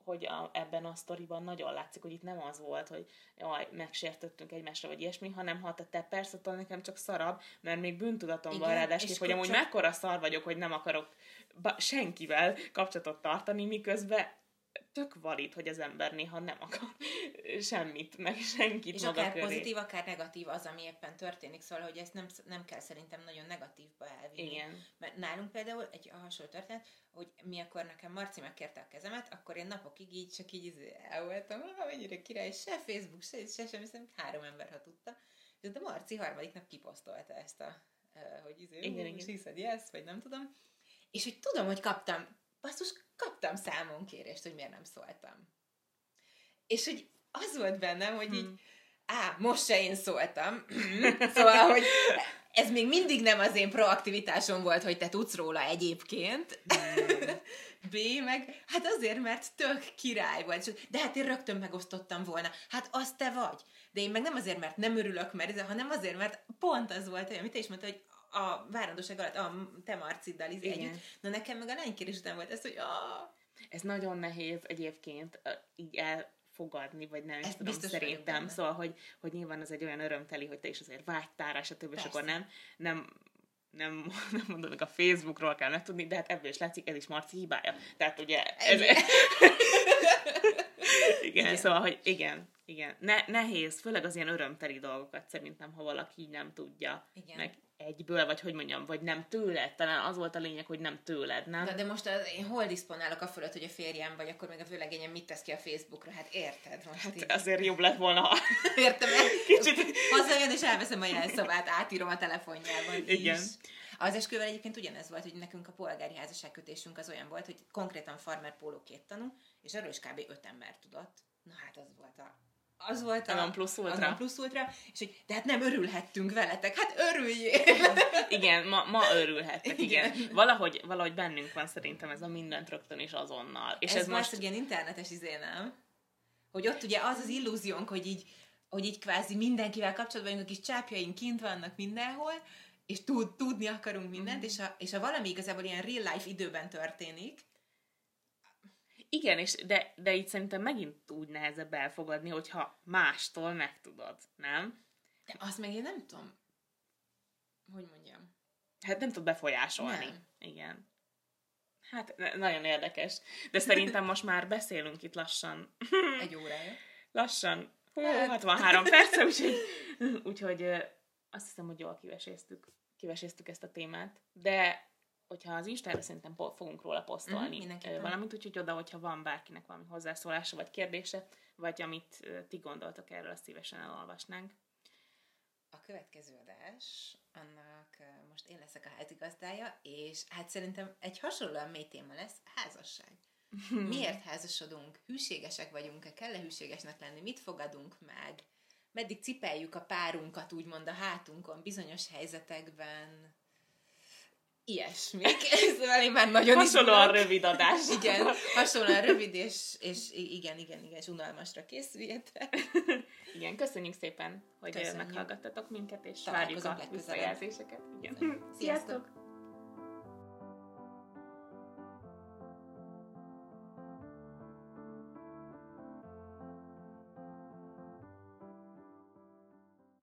hogy a, ebben a sztoriban nagyon látszik, hogy itt nem az volt, hogy jaj, megsértöttünk egymásra, vagy ilyesmi, hanem ha te persze, attól nekem csak szarab, mert még bűntudatom Igen, van ráadásul, hogy amúgy csak... mekkora szar vagyok, hogy nem akarok senkivel kapcsolatot tartani, miközben tök valid, hogy az ember néha nem akar semmit, meg senkit És maga akár köré. pozitív, akár negatív az, ami éppen történik, szóval, hogy ezt nem, nem kell szerintem nagyon negatívba elvinni. Igen. Mert nálunk például egy hasonló történet, hogy mi akkor nekem Marci megkérte a kezemet, akkor én napokig így csak így izé el voltam, mennyire király, se Facebook, se, se sem, hiszem, három ember, ha tudta. De Marci harmadik nap kiposztolta ezt a, hogy izé, igen, igen. hiszed, yes, vagy nem tudom. És hogy tudom, hogy kaptam, basszus, kaptam számon kérést, hogy miért nem szóltam. És hogy az volt bennem, hogy így, hmm. á, most se én szóltam. szóval, hogy ez még mindig nem az én proaktivitásom volt, hogy te tudsz róla egyébként. B, meg hát azért, mert tök király volt. De hát én rögtön megosztottam volna. Hát az te vagy. De én meg nem azért, mert nem örülök, mert, hanem azért, mert pont az volt, amit te is mondta, hogy a várandóság alatt, a te Marciddal is együtt. Na nekem meg a lánykérés után volt ez, hogy a... Ez nagyon nehéz egyébként így elfogadni, vagy nem is tudom, biztos szerintem. Szóval, hogy, hogy nyilván az egy olyan örömteli, hogy te is azért vágytál és stb. És akkor nem, nem nem, nem mondod meg a Facebookról kell megtudni, de hát ebből is látszik, ez is Marci hibája. Tehát ugye... Ez, igen, igen, szóval, hogy igen, igen. Ne, nehéz, főleg az ilyen örömteli dolgokat szerintem, ha valaki így nem tudja. Igen. Meg egyből, vagy hogy mondjam, vagy nem tőled. Talán az volt a lényeg, hogy nem tőled, nem? De, de most az, én hol diszponálok a fölött, hogy a férjem, vagy akkor még a vőlegényem mit tesz ki a Facebookra? Hát érted? Most hát így... azért jobb lett volna, ha... Értem, Kicsit... Hazajön, és elveszem a jelszavát, átírom a telefonjában Igen. Is. Az esküvel egyébként ugyanez volt, hogy nekünk a polgári házasságkötésünk az olyan volt, hogy konkrétan farmer póló két tanú, és erről is kb. öt ember tudott. Na hát az volt a az volt a, a plusz ultra. A plusz ultra, és hogy de hát nem örülhettünk veletek, hát örüljél! igen, ma, ma örülhettek, igen. igen. Valahogy, valahogy bennünk van szerintem ez a mindent rögtön és azonnal. És ez, ez most... egy ilyen internetes izé, nem? Hogy ott ugye az az illúziónk, hogy így, hogy így kvázi mindenkivel kapcsolatban vagyunk, a kis csápjaink kint vannak mindenhol, és tud, tudni akarunk mindent, mm. és, ha, és ha valami igazából ilyen real life időben történik, igen, és de, de itt szerintem megint úgy nehezebb elfogadni, hogyha mástól megtudod, nem? De azt meg én nem tudom, hogy mondjam. Hát nem tud befolyásolni. Nem. Igen. Hát nagyon érdekes. De szerintem most már beszélünk itt lassan. Egy órája. Lassan. Hú, hát. 63 perc, úgyhogy, úgyhogy azt hiszem, hogy jól kiveséztük, kiveséztük ezt a témát. De hogyha az Instára szerintem fogunk róla posztolni mm, valamit, úgyhogy oda, hogyha van bárkinek valami hozzászólása vagy kérdése, vagy amit ti gondoltok erről, azt szívesen elolvasnánk. A következő adás, annak most én leszek a házigazdája, és hát szerintem egy hasonlóan mély téma lesz, házasság. Miért házasodunk? Hűségesek vagyunk-e? Kell-e hűségesnek lenni? Mit fogadunk meg? Meddig cipeljük a párunkat úgymond a hátunkon bizonyos helyzetekben? Ilyesmik. Szóval én már nagyon Hasonlóan izgulok. rövid adás. Igen, hasonlóan rövid, és, és igen, igen, igen, és unalmasra készüljetek. Igen, köszönjük szépen, hogy Köszönjük. meghallgattatok minket, és várjuk a visszajelzéseket. Igen. Sziasztok! Sziasztok!